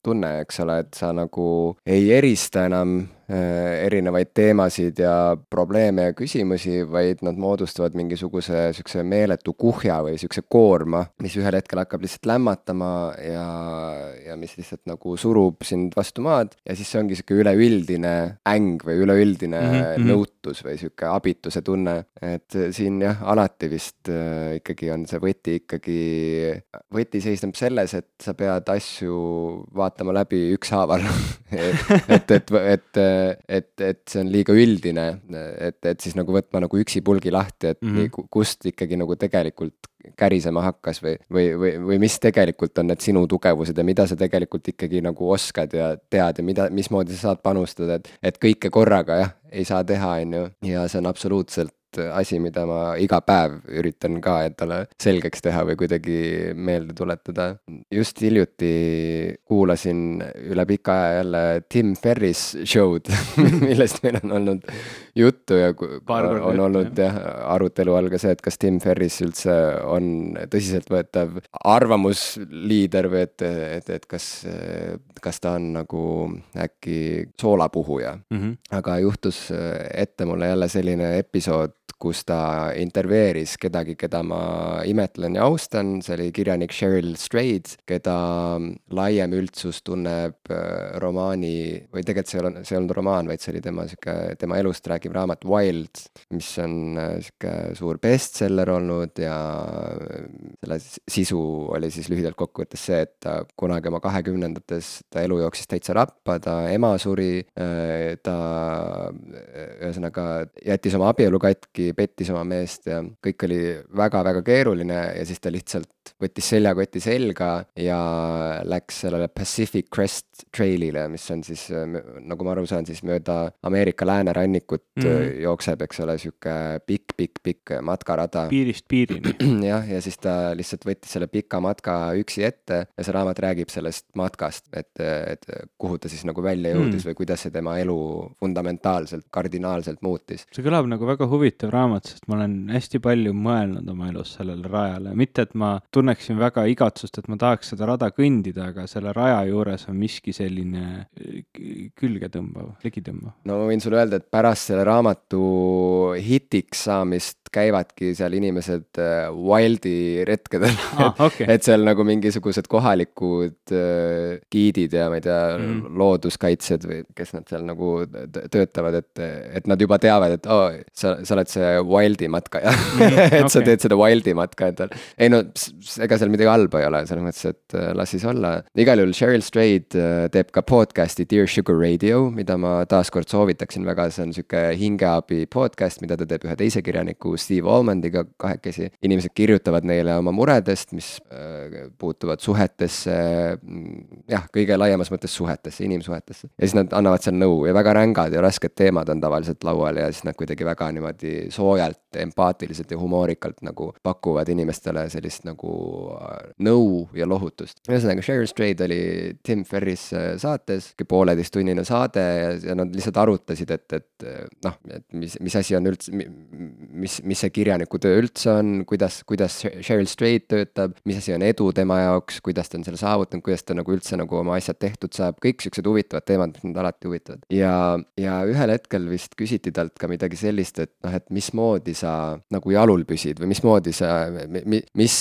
tunne, eks ole, et sa nagu ei erista enam erinevaid teemasid ja probleeme ja küsimusi, vaid nad moodustavad mingisuguse siukse meeletu kuhja või siukse koorma, mis ühel hetkel hakkab lihtsalt lämmatama ja, ja mis lihtsalt nagu surub sind vastu maad ja siis see ongi sihuke üleüldine äng või üleüldine mm -hmm. nõutus või sihuke abituse tunne. et siin jah, alati vist äh, ikkagi on see võti ikkagi, võti seisneb selles, et sa pead asju vaatama läbi ükshaaval [LAUGHS] et, et, et et, et see on liiga üldine, et, et siis nagu võtma nagu üksipulgi lahti, et mm -hmm. kust ikkagi nagu tegelikult kärisema hakkas või, või, või, või mis tegelikult on need sinu tugevused ja mida sa tegelikult ikkagi nagu oskad ja tead ja mida, mismoodi sa saad panustada, et, et kõike korraga jah, ei saa teha, on ju, ja see on absoluutselt asi, mida ma iga päev üritan ka endale selgeks teha või kuidagi meelde tuletada. just hiljuti kuulasin üle pika aja jälle Tim Ferris show'd [LAUGHS] millest meil on olnud juttu ja on olnud jah, arutelu all ka see, et kas Tim Ferris üldse on tõsiseltvõetav arvamusliider või et, et, et kas, kas ta on nagu äkki soolapuhuja mm. -hmm. aga juhtus ette mulle jälle selline episood, kus ta intervjueeris kedagi, keda ma imetlen ja austan, see oli kirjanik Cheryl Strayed, keda laiem üldsus tunneb äh, romaani, või tegelikult see ei olnud, see ei olnud romaan, vaid see oli tema sihuke, tema elust rääkiv raamat Wild, mis on äh, sihuke suur bestseller olnud ja äh, selle sisu oli siis lühidalt kokkuvõttes see, et ta kunagi oma kahekümnendates, ta elu jooksis täitsa rappa, ta ema suri, ta ühesõnaga jättis oma abielu katki, kuidagi pettis oma meest ja kõik oli väga-väga keeruline ja siis ta lihtsalt võttis seljakoti selga ja läks sellele Pacific Crest Trailile, mis on siis, nagu ma aru saan, siis mööda Ameerika läänerannikut mm -hmm. jookseb, eks ole, sihuke pikk, pikk, pikk matkarada. piirist piirini. [CLEARS THROAT] jah, ja siis ta lihtsalt võttis selle pika matka üksi ette ja see raamat räägib sellest matkast, et, et kuhu ta siis nagu välja jõudis mm -hmm. või kuidas see tema elu fundamentaalselt, kardinaalselt muutis. see kõlab nagu väga huvitav raamat, sest ma olen hästi palju mõelnud oma elus sellele rajale, mitte et ma tunneksin väga igatsust, et ma tahaks seda rada kõndida, aga selle raja juures on miski selline äh, külgetõmbav, ligitõmbav. no ma võin sulle öelda, et pärast selle raamatu hitiks saamist käivadki seal inimesed äh, Wildi retkedel ah,. Okay. [LAUGHS] et seal nagu mingisugused kohalikud äh, giidid ja ma ei tea mm., looduskaitsjad või kes nad seal nagu töötavad, et, et nad juba teavad, et oo oh,, sa, sa oled see Wildi matkaja mm, [LAUGHS] et okay. sa teed seda Wildi matka endal. ei no ega seal midagi halba ei ole, selles mõttes, et äh, las siis olla. igal juhul Cheryl Strayed teeb ka podcast'i Dear Sugar Radio, mida ma taaskord soovitaksin väga, see on sihuke hingeabi podcast, mida ta teeb ühe teise kirjaniku Steve Almondiga kahekesi. inimesed kirjutavad neile oma muredest, mis äh, puutuvad suhetesse, mm, jah, kõige laiemas mõttes suhetesse, inimsuhetesse. ja siis nad annavad seal nõu ja väga rängad ja rasked teemad on tavaliselt laual ja siis nad kuidagi väga niimoodi soojalt, empaatiliselt ja humoorikalt nagu pakuvad inimestele sellist nagu äh, nõu ja lohutust. ühesõnaga, Sheryl Strayed oli Tim Ferris äh, saates, pooleteisttunnine saade ja, ja nad lihtsalt arutasid, et, et noh, et mis, mis asi on üldse, mis, mis see kirjaniku töö üldse on, kuidas, kuidas Cheryl Strait töötab, mis asi on edu tema jaoks, kuidas ta on selle saavutanud, kuidas ta nagu üldse nagu oma asjad tehtud saab, kõik siuksed huvitavad teemad, mis mind alati huvitavad. ja, ja ühel hetkel vist küsiti talt ka midagi sellist, et noh, et mismoodi sa nagu jalul püsid või mismoodi sa, mi-, mis,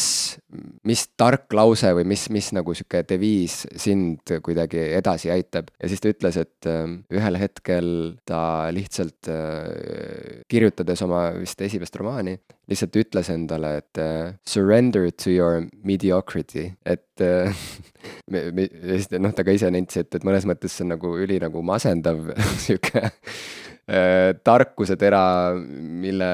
mis tark lause või mis, mis nagu sihuke deviis sind kuidagi edasi aitab. ja siis ta ütles, et ähm, ühel hetkel ta lihtsalt äh, kirjutades oma vist esimest romaani, lihtsalt ütles endale, et uh, surrender to your mediocrity, et uh, [LAUGHS] me, me, noh, ta ka ise nentis, et, et mõnes mõttes see on nagu üli nagu masendav [LAUGHS] sihuke Äh, tarkusetera, mille,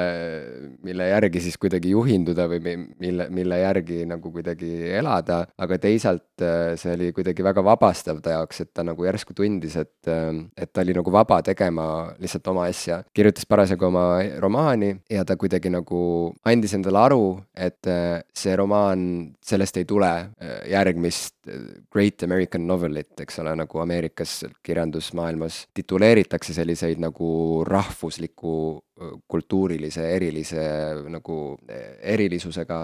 mille järgi siis kuidagi juhinduda või mille, mille järgi nagu kuidagi elada, aga teisalt äh, see oli kuidagi väga vabastav ta jaoks, et ta nagu järsku tundis, et, äh, et ta oli nagu vaba tegema lihtsalt oma asja. kirjutas parasjagu oma romaani ja ta kuidagi nagu andis endale aru, et see romaan, sellest ei tule järgmist Great American Novelit, eks ole, nagu Ameerikas kirjandusmaailmas tituleeritakse selliseid nagu rahvusliku kultuurilise erilise nagu erilisusega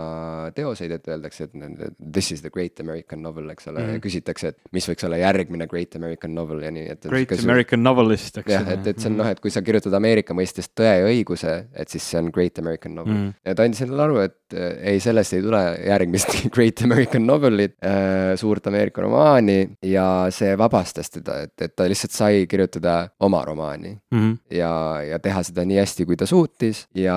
teoseid, et öeldakse, et this is the great American novel, eks ole mm, -hmm. ja küsitakse, et mis võiks olla järgmine great American novel ja nii, et. Great American novelist, eks jah, et, et see on noh, et kui sa kirjutad Ameerika mõistes Tõe ja õiguse, et siis see on great American novel mm. -hmm. ja ta andis endale aru, et äh, ei, sellest ei tule järgmist [LAUGHS] great American novelit äh,, suurt Ameerika romaani ja see vabastas teda, et, et ta lihtsalt sai kirjutada oma romaani mm. -hmm. ja, ja teha seda nii hästi, kui ta suutis ja,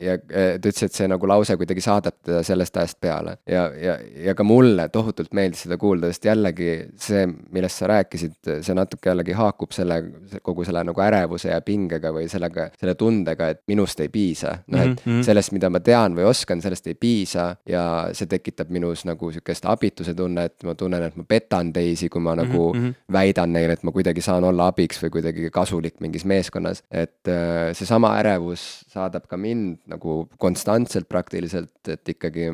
ja ta ütles, et see nagu lause kuidagi saadab teda sellest ajast peale. ja, ja, ja ka mulle tohutult meeldis seda kuulda, sest jällegi see, millest sa rääkisid, see natuke jällegi haakub selle, kogu selle nagu ärevuse ja pingega või sellega, selle tundega, et minust ei piisa. noh, et mm -hmm. sellest, mida ma tean või oskan, sellest ei piisa ja see tekitab minus nagu sihukest abituse tunnet, ma tunnen, et ma petan teisi, kui ma nagu mm -hmm. väidan neile, et ma kuidagi saan olla abiks või kuidagi kasulik mingis meeskonnas. et äh, seesama ärevus saadab ka mind nagu konstantselt praktiliselt, et ikkagi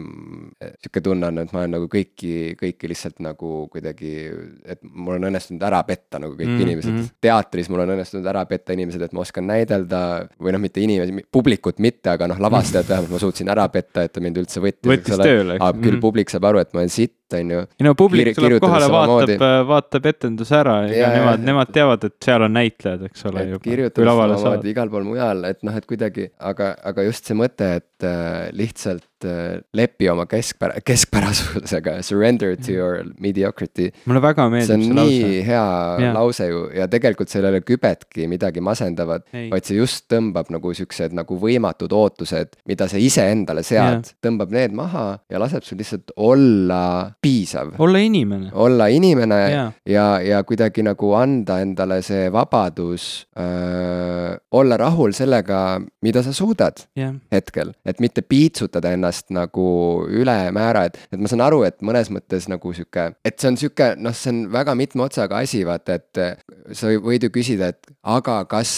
sihuke tunne on, et ma olen nagu kõiki, kõiki lihtsalt nagu kuidagi, et mul on õnnestunud ära petta nagu kõik mm -hmm. inimesed. teatris mul on õnnestunud ära petta inimesed, et ma oskan näidelda või noh, mitte inimesi, publikut mitte, aga noh, lavastajat vähemalt ma suutsin ära petta, et ta mind üldse võttis. võttis tööle. küll mm -hmm. publik saab aru, et ma olen sitt on ju. ei no publik Kir tuleb kohale, vaatab, vaatab etenduse ära, ega nemad, nemad teavad, et seal on näitlejad, eks ole. kirjutab samamoodi igal pool mujal, et noh, et kuidagi, aga, aga just see mõte, et äh, lihtsalt äh, lepi oma keskpära, keskpärasusega, surrender to your mediocrity. mulle väga meeldib see lause. see on nii hea ja. lause ju ja tegelikult seal ei ole kübetki midagi masendavat, vaid see just tõmbab nagu siuksed nagu võimatud ootused, mida sa iseendale sead, tõmbab need maha ja laseb sul lihtsalt olla piisav. olla inimene. olla inimene ja, ja, ja kuidagi nagu anda endale see vabadus öö, olla rahul sellega, mida sa suudad yeah. hetkel, et mitte piitsutada ennast nagu ülemäära, et, et ma saan aru, et mõnes mõttes nagu sihuke, et see on sihuke, noh, see on väga mitme otsaga asi, vaata, et sa võid ju küsida, et aga kas,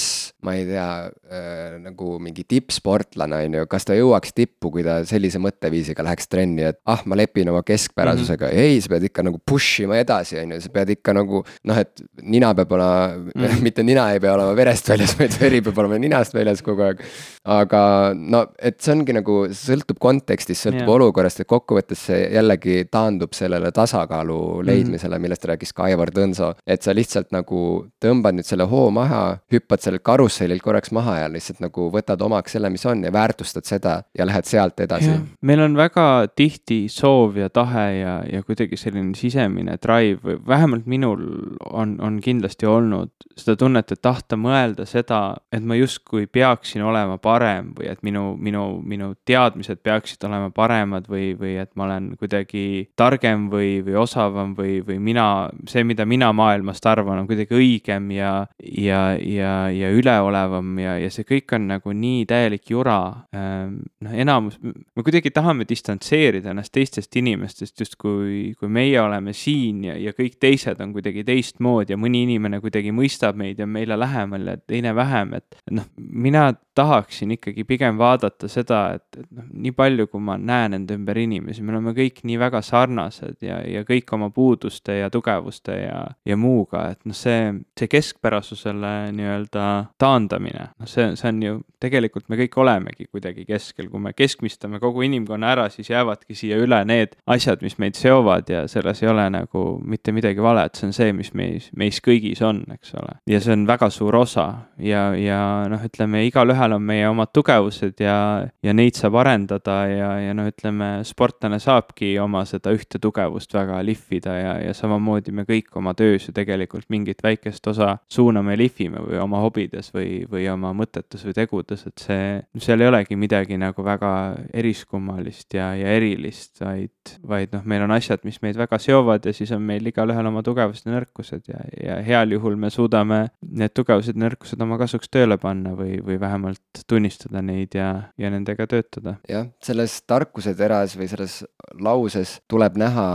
ma ei tea äh,, nagu mingi tippsportlane, on ju, kas ta jõuaks tippu, kui ta sellise mõtteviisiga läheks trenni, et ah, ma lepin oma keskpärasusega mm, -hmm. ei, sa pead ikka nagu push ima edasi, on ju, sa pead ikka nagu noh, et nina peab olema mm, -hmm. [LAUGHS] mitte nina ei pea olema verest väljas, vaid veri peab olema ninast väljas kogu aeg. Aga no, et see ongi nagu, sõltub kontekstist, sõltub yeah. olukorrast, et kokkuvõttes see jällegi taandub sellele tasakaalu mhm. leidmisele mm, millest rääkis ka Aivar Tõnso. et sa lihtsalt nagu tõmbad nüüd selle hoo maha, hüppad sellelt karussellilt korraks maha ja lihtsalt nagu võtad omaks selle, mis on ja väärtustad seda ja lähed sealt edasi. meil on väga tihti soov ja tahe ja, ja kuidagi selline sisemine drive või vähemalt minul on, on kindlasti olnud seda tunnet, et tahta mõelda seda, et ma justkui peaksin olema parem või et minu, minu, minu teadmised peaksid olema paremad või, või et ma olen kuidagi targem või, või osavam või, või mina, see, mida mina maailmast arvan, on kuidagi õigem ja, ja, ja, ja üleolevam ja, ja see kõik on nagu nii täielik jura. Ehm, noh, enamus, me kuidagi tahame distantseerida ennast teistest inimestest, justkui, kui meie oleme siin ja, ja kõik teised on kuidagi teistmoodi ja mõni inimene kuidagi mõistab meid ja meile lähemal ja teine vähem, et noh, mina tahaksin ikkagi pigem vaadata seda, et, et noh, nii palju, kui ma näen enda ümber inimesi, me oleme kõik nii väga sarnased ja, ja kõik oma puuduste ja tugevuste ja, ja muuga, et noh, see, see keskpärasusele nii-öelda taandamine, noh, see, see on ju, tegelikult me kõik olemegi kuidagi keskel, kui me keskmistame kogu inimkonna ära, siis jäävadki siia üle need asjad, mis meid seovad ja selles ei ole nagu mitte midagi valet, see on see, mis meis, meis kõigis on, eks ole. ja see on väga suur osa ja, ja noh, ütleme igalühel on meie omad tugevused ja, ja neid saab arendada ja, ja noh, ütleme sportlane saabki oma seda ühte tugevust väga lihvida ja, ja samamoodi me kõik oma töös ju tegelikult mingit väikest osa suuname ja lihvime või oma hobides või, või oma mõtetes või tegudes, et see, seal ei olegi midagi nagu väga eriskummalist ja, ja erilist, vaid, vaid noh, meil on asjad, mis meid väga seovad ja siis on meil igalühel oma tugevused ja nõrkused ja, ja heal juhul me suudame need tugevused ja nõrkused oma kasuks tööle panna või, või vähemalt tunnistada neid ja, ja nendega töötada. jah, selles tarkuse teras või selles lauses tuleb näha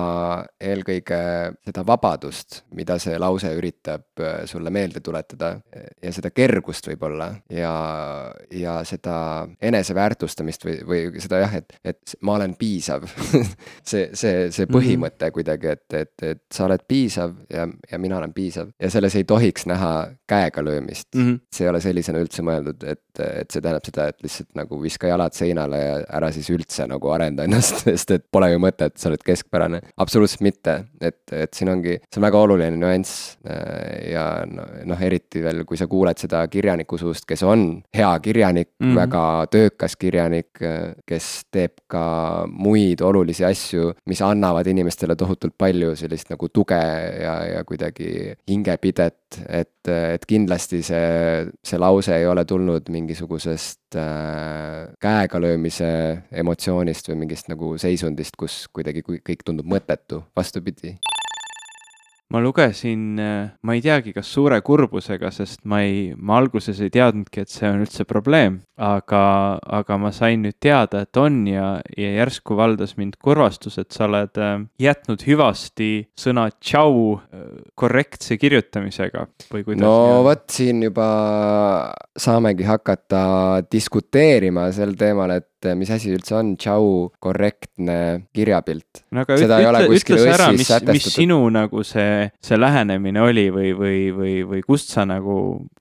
eelkõige seda vabadust, mida see lause üritab äh, sulle meelde tuletada ja seda kergust võib-olla ja, ja seda eneseväärtustamist või, või seda jah, et, et ma olen piisav [LAUGHS] see, see, see mhm. põhimõte kuidagi, et, et, et sa oled piisav ja, ja mina olen piisav ja selles ei tohiks näha käega löömist mm. -hmm. see ei ole sellisena üldse mõeldud, et, et see tähendab seda, et lihtsalt nagu viska jalad seinale ja ära siis üldse nagu arenda ennast, [LAUGHS] sest et pole ju mõtet, sa oled keskpärane. absoluutselt mitte, et, et siin ongi, see on väga oluline nüanss äh, ja noh, eriti veel, kui sa kuuled seda kirjaniku suust, kes on hea kirjanik mm, -hmm. väga töökas kirjanik, kes teeb ka muid olulisi asju, mis annavad inimestele tohutult palju sellist nagu tuge ja, ja kuidagi hingepidet, et, et kindlasti see, see lause ei ole tulnud mingisugusest äh, käegalöömise emotsioonist või mingist nagu seisundist, kus kuidagi kõik tundub mõttetu, vastupidi ma lugesin, äh, ma ei teagi, kas suure kurbusega, sest ma ei, ma alguses ei teadnudki, et see on üldse probleem, aga, aga ma sain nüüd teada, et on ja, ja järsku valdas mind kurvastus, et sa oled äh, jätnud hüvasti sõna tšau äh, korrektse kirjutamisega või kuidas? no vot, siin juba saamegi hakata diskuteerima sel teemal, et et mis asi üldse on tšau korrektne kirjapilt no aga Seda ütle, ütle sa ära, mis, mis sinu nagu see, see lähenemine oli või, või, või, või kust sa nagu,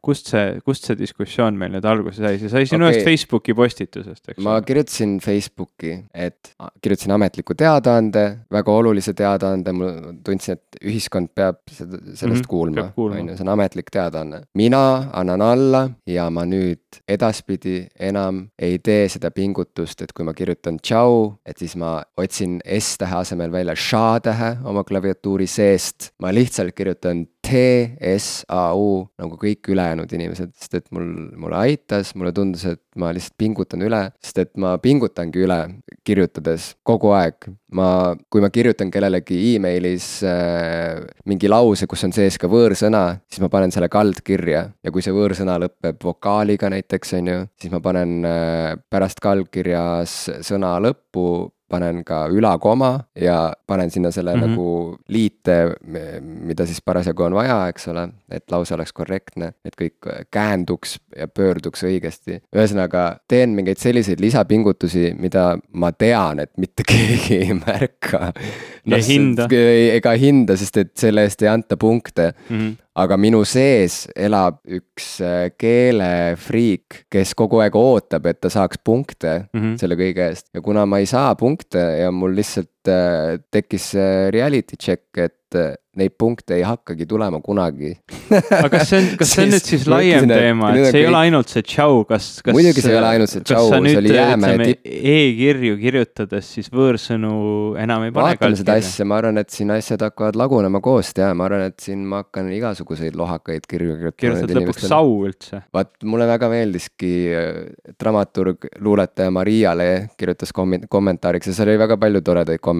kust see, kust see diskussioon meil nüüd alguse sai, see sai sinu okay. ühest Facebooki postitusest, eks? ma kirjutasin Facebooki, et kirjutasin ametliku teadaande, väga olulise teadaande, ma tundsin, et ühiskond peab seda, sellest mm -hmm, kuulma, on ju, see on ametlik teadaanne. mina annan alla ja ma nüüd edaspidi enam ei tee seda pingutust, et kui ma kirjutan tšau, et siis ma otsin S-tähe asemel välja ša-tähe oma klaviatuuri seest. ma lihtsalt kirjutan T-S-A-U nagu kõik ülejäänud inimesed, sest et mul, mulle aitas, mulle tundus, et ma lihtsalt pingutan üle, sest et ma pingutangi üle kirjutades kogu aeg. ma, kui ma kirjutan kellelegi emailis äh, mingi lause, kus on sees ka võõrsõna, siis ma panen selle kaldkirja ja kui see võõrsõna lõpeb vokaaliga näiteks, on ju, siis ma panen äh, pärast kaldkirjas sõna lõppu panen ka ülakoma ja panen sinna selle mm -hmm. nagu liite, mida siis parasjagu on vaja, eks ole, et lause oleks korrektne, et kõik käänduks ja pöörduks õigesti. ühesõnaga, teen mingeid selliseid lisapingutusi, mida ma tean, et mitte [LAUGHS] keegi ei märka. No, ei hinda. ega hinda, sest et selle eest ei anta punkte mm. -hmm aga minu sees elab üks äh, keelefriik, kes kogu aeg ootab, et ta saaks punkte mm -hmm. selle kõige eest ja kuna ma ei saa punkte ja mul lihtsalt äh, tekkis reality check, et äh, neid punkte ei hakkagi tulema kunagi aga kas see on, kas see on nüüd siis laiem teema, et see ei ole ainult see tšau, kas, kas. muidugi see ei ole ainult see tšau, see oli jäämäe tipp. e-kirju kirjutades siis võõrsõnu enam ei pane. vaatame seda asja, ma arvan, et siin asjad hakkavad lagunema koost ja ma arvan, et siin ma hakkan igasuguseid lohakaid kirju kirjutama. kirjutad lõpuks sau üldse. vaat mulle väga meeldiski äh, dramaturg, luuletaja Mariale kirjutas komment-, kommentaariks ja seal oli väga palju toredaid kommentaare.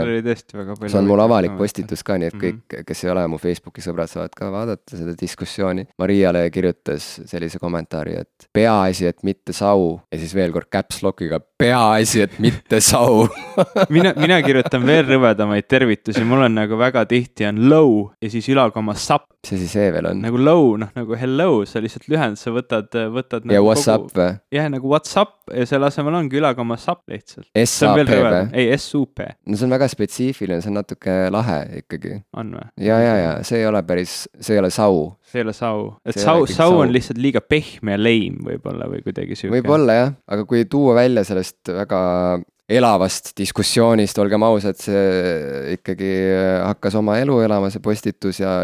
Seal oli tõesti väga palju. see on mul avalik postitus ka, nii et kõik kõik, kes ei ole mu Facebooki sõbrad, saavad ka vaadata seda diskussiooni. Mariale kirjutas sellise kommentaari, et peaasi, et mitte sau ja siis veel kord caps lock'iga peaasi, et mitte sau [LAUGHS] mina, mina kirjutan veel rõvedamaid tervitusi, mul on nagu väga tihti on low ja siis ülakoma sap. mis asi see veel on? nagu low, noh nagu hello, sa lihtsalt lühend, sa võtad, võtad. ja nagu what's kogu... up või? jah, nagu what's up ja selle asemel ongi ülakoma sap lihtsalt. S-A-P või? ei, S-U-P. No see on väga spetsiifiline, see on natuke lahe ikkagi. on või? ja, ja, ja see ei ole päris, see ei ole sau. see ei ole sau, et sau, sau on lihtsalt liiga pehme ja lame võib-olla või kuidagi sihuke. võib-olla jah, aga kui tuua välja sellest väga elavast diskussioonist, olgem ausad, see ikkagi hakkas oma elu elama, see postitus ja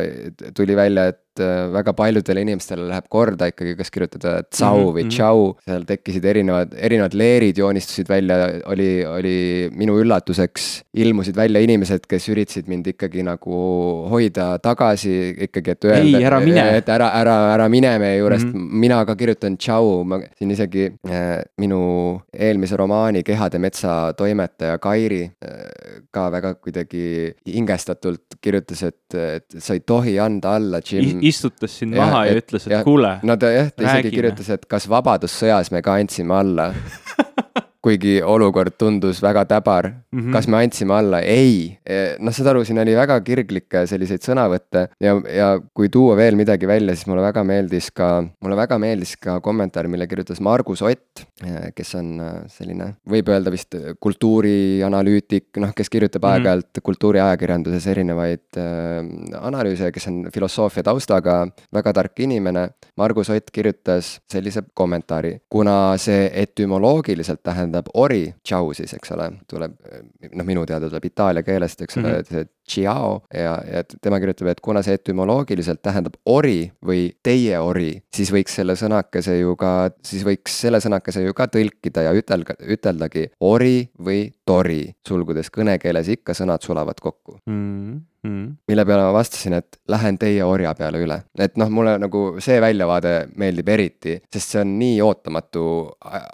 tuli välja, et väga paljudele inimestele läheb korda ikkagi, kas kirjutada tsau mm -hmm. või mhm. tšau, seal tekkisid erinevad, erinevad leerid joonistusid välja, oli, oli minu üllatuseks, ilmusid välja inimesed, kes üritasid mind ikkagi nagu hoida tagasi ikkagi, et öelda. ei, ära mine. et ära, ära, ära mine meie juurest mm, -hmm. mina ka kirjutan tšau, ma siin isegi äh, minu eelmise romaani Kehade metsa toimetaja Kairi äh, ka väga kuidagi hingestatult kirjutas, et, et sa ei tohi anda alla, Jim istutas sind ja, maha ja, ja ütles, et kuule. no ta jah, ta isegi kirjutas, et kas Vabadussõjas me ka andsime alla [LAUGHS] [LAUGHS] kuigi olukord tundus väga täbar mm. -hmm. kas me andsime alla? ei. E, noh, saad aru, siin oli väga kirglikke selliseid sõnavõtte ja, ja kui tuua veel midagi välja, siis mulle väga meeldis ka, mulle väga meeldis ka kommentaar, mille kirjutas Margus Ott, e, kes on e, selline, võib öelda vist kultuurianalüütik, noh, kes kirjutab mm -hmm. aeg-ajalt kultuuriajakirjanduses erinevaid äh, analüüse, kes on filosoofia taustaga, väga tark inimene. Margus Ott kirjutas sellise kommentaari, kuna see etümoloogiliselt tähendab tähendab ori, tšau siis, eks ole, tuleb, noh, minu teada tuleb itaalia keelest, eks ole mm, -hmm. see ciao ja, ja tema kirjutab, et kuna see etümoloogiliselt tähendab ori või teie ori, siis võiks selle sõnakese ju ka, siis võiks selle sõnakese ju ka tõlkida ja ütelda, üteldagi ori või tori, sulgudes kõnekeeles ikka sõnad sulavad kokku mm mm.. mille peale ma vastasin, et lähen teie orja peale üle. et noh, mulle nagu see väljavaade meeldib eriti, sest see on nii ootamatu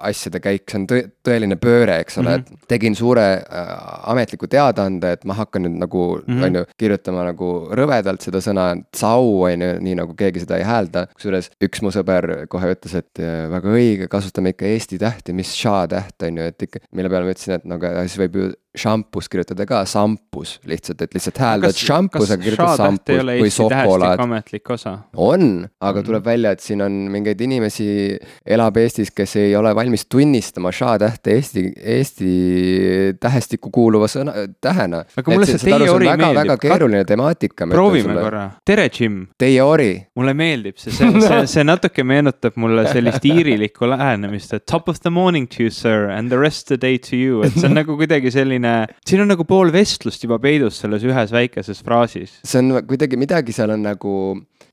asjade käik, see on tõ tõeline pööre, eks ole mm, -hmm. et tegin suure äh, ametliku teadaande, et ma hakkan nüüd nagu mm, -hmm. on ju, kirjutama nagu rõvedalt seda sõna tsau, on ju, nii nagu keegi seda ei häälda. kusjuures üks mu sõber kohe ütles, et äh, väga õige, kasutame ikka eesti tähti, mis ša täht on ju, et ikka, mille peale ma ütlesin, et no aga siis võib ju šampus kirjutada ka sampus lihtsalt, et lihtsalt hääldad šampus, aga kirjutad sampus või šokolaad. ametlik osa. on, aga mm. tuleb välja, et siin on mingeid inimesi, elab Eestis, kes ei ole valmis tunnistama ša-tähte Eesti, Eesti tähestikku kuuluva sõna, tähena. aga mulle see teie ori meeldib. väga keeruline temaatika. proovime korra, tere, Jim. Teie ori. mulle meeldib see, see, see, [LAUGHS] see natuke meenutab mulle sellist iirilikku lähenemist, et top of the morning to you sir and the rest of the day to you, et see on nagu kuidagi selline selline, siin on nagu pool vestlust juba peidus selles ühes väikeses fraasis. see on kuidagi midagi, seal on nagu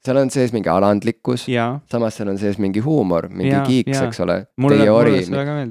seal on sees mingi alandlikkus, samas seal on sees mingi huumor, mingi ja, kiiks, eks ole. Teie ori,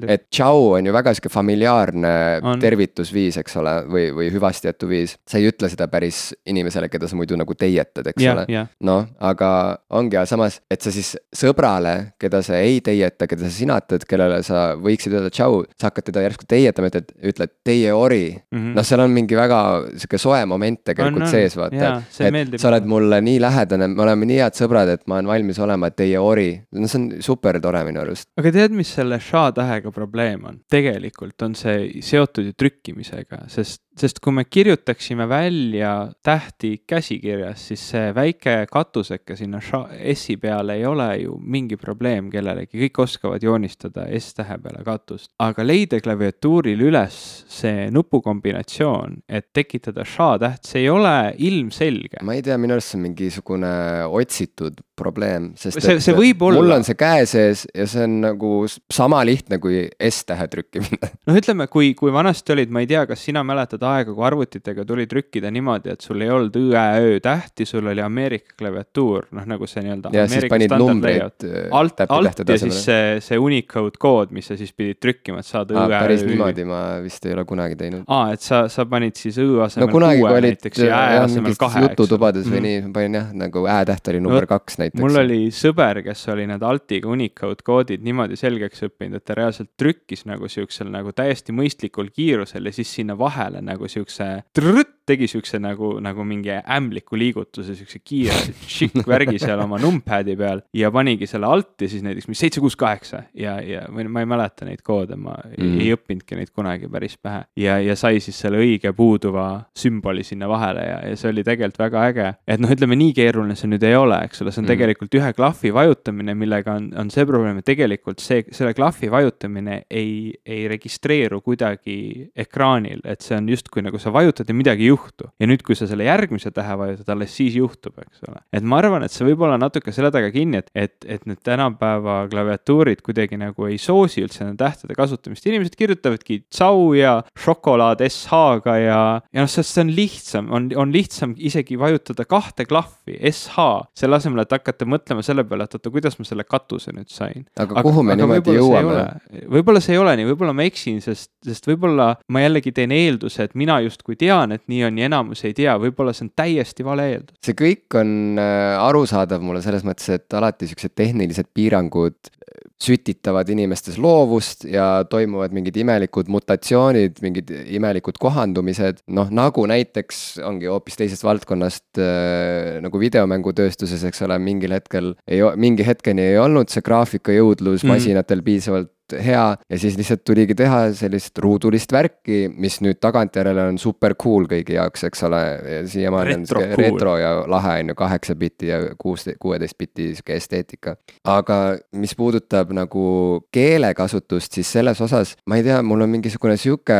et tšau on ju väga sihuke familiaarne on. tervitusviis, eks ole, või, või hüvastijätuviis. sa ei ütle seda päris inimesele, keda sa muidu nagu teietad, eks ja, ole. noh, aga ongi, aga samas, et sa siis sõbrale, keda sa ei teieta, keda sa sinatad, kellele sa võiksid öelda tšau, sa hakkad teda järsku teietama, ütled, ütled teie ori mm -hmm.. noh, seal on mingi väga sihuke soe moment tegelikult on, on. sees, vaata. et sa oled mulle nii lähedane, me oleme oleme nii head sõbrad, et ma olen valmis olema teie ori. no see on super tore minu arust. aga tead, mis selle ša tähega probleem on? tegelikult on see seotud ju trükkimisega, sest sest kui me kirjutaksime välja tähti käsikirjas, siis see väike katuseke sinna S-i peale ei ole ju mingi probleem kellelegi, kõik oskavad joonistada S-tähe peale katust. aga leida klaviatuuril üles see nupukombinatsioon, et tekitada ša-täht, see ei ole ilmselge. ma ei tea, minu arust see on mingisugune otsitud probleem, sest see, see võib olla. mul on see käe sees ja see on nagu sama lihtne kui S-tähe trükkimine. noh, ütleme, kui, kui vanasti olid, ma ei tea, kas sina mäletad aega, kui arvutitega tuli trükkida niimoodi, et sul ei olnud õ-ä-ö tähti, sul oli Ameerika klaviatuur, noh nagu see nii-öelda. ja siis panid numbreid. Äh, alt, alt ja siis see, see Unicode kood, mis sa siis pidid trükkima, et saada õ-ä-ö. päris niimoodi ma vist ei ole kunagi teinud. aa, et sa, sa panid siis õ asemel no, kuue näiteks ja ä asemel kahe. jututubades või mm. nii, panin jah, nagu ä-täht oli number no, kaks näiteks. mul oli sõber, kes oli need Altiga Unicode koodid niimoodi selgeks õppinud, et ta reaalselt trükkis nagu siuksel nagu täiesti mõistlikul kiirusel ja siis sinna vahele nagu siukse trrrt tegi siukse nagu, nagu mingi ämbliku liigutuse, siukse kiire šikk värgi seal oma numpad'i peal ja panigi selle alt ja siis näiteks mingi seitse, kuus, kaheksa ja, ja ma ei mäleta neid koode, ma mm. ei õppinudki neid kunagi päris pähe. ja, ja sai siis selle õige puuduva sümboli sinna vahele ja, ja see oli tegelikult väga äge. et noh, ütleme nii keeruline see nüüd ei ole, eks ole, see on mm. tegelikult ühe klahvi vajutamine, millega on, on see probleem, et tegelikult see, selle klahvi vajutamine ei, ei registreeru kuidagi ekraanil, et see on justkui nagu sa vajutad ja midagi ei juhtu. ja nüüd, kui sa selle järgmise tähe vajutad, alles siis juhtub, eks ole. et ma arvan, et see võib olla natuke selle taga kinni, et, et, et need tänapäeva klaviatuurid kuidagi nagu ei soosi üldse nende tähtede kasutamist, inimesed kirjutavadki tsau ja šokolaad SH-ga ja, ja noh, sest see on lihtsam, on, on lihtsam isegi vajutada kahte klahvi, SH, selle asemel, et hakata mõtlema selle peale, et oota, kuidas ma selle katuse nüüd sain. aga kuhu me niimoodi jõuame? võib-olla see ei ole nii, võib-olla ma eksin, sest, sest võib-olla ma jällegi teen eelduse, et mina justkui tean, et nii on ja enamus ei tea, võib-olla see on täiesti vale eeldus. see kõik on äh, arusaadav mulle selles mõttes, et alati siuksed tehnilised piirangud sütitavad inimestes loovust ja toimuvad mingid imelikud mutatsioonid, mingid imelikud kohandumised, noh nagu näiteks ongi hoopis teisest valdkonnast äh, nagu videomängutööstuses, eks ole, mingil hetkel ei, mingi hetkeni ei olnud see graafikajõudlus mm. masinatel piisavalt hea ja siis lihtsalt tuligi teha sellist ruudulist värki, mis nüüd tagantjärele on super cool kõigi jaoks, eks ole. siiamaani on sihuke cool. retro ja lahe on ju, kaheksa bitti ja kuus, kuueteist bitti sihuke esteetika. aga mis puudutab nagu keelekasutust, siis selles osas ma ei tea, mul on mingisugune sihuke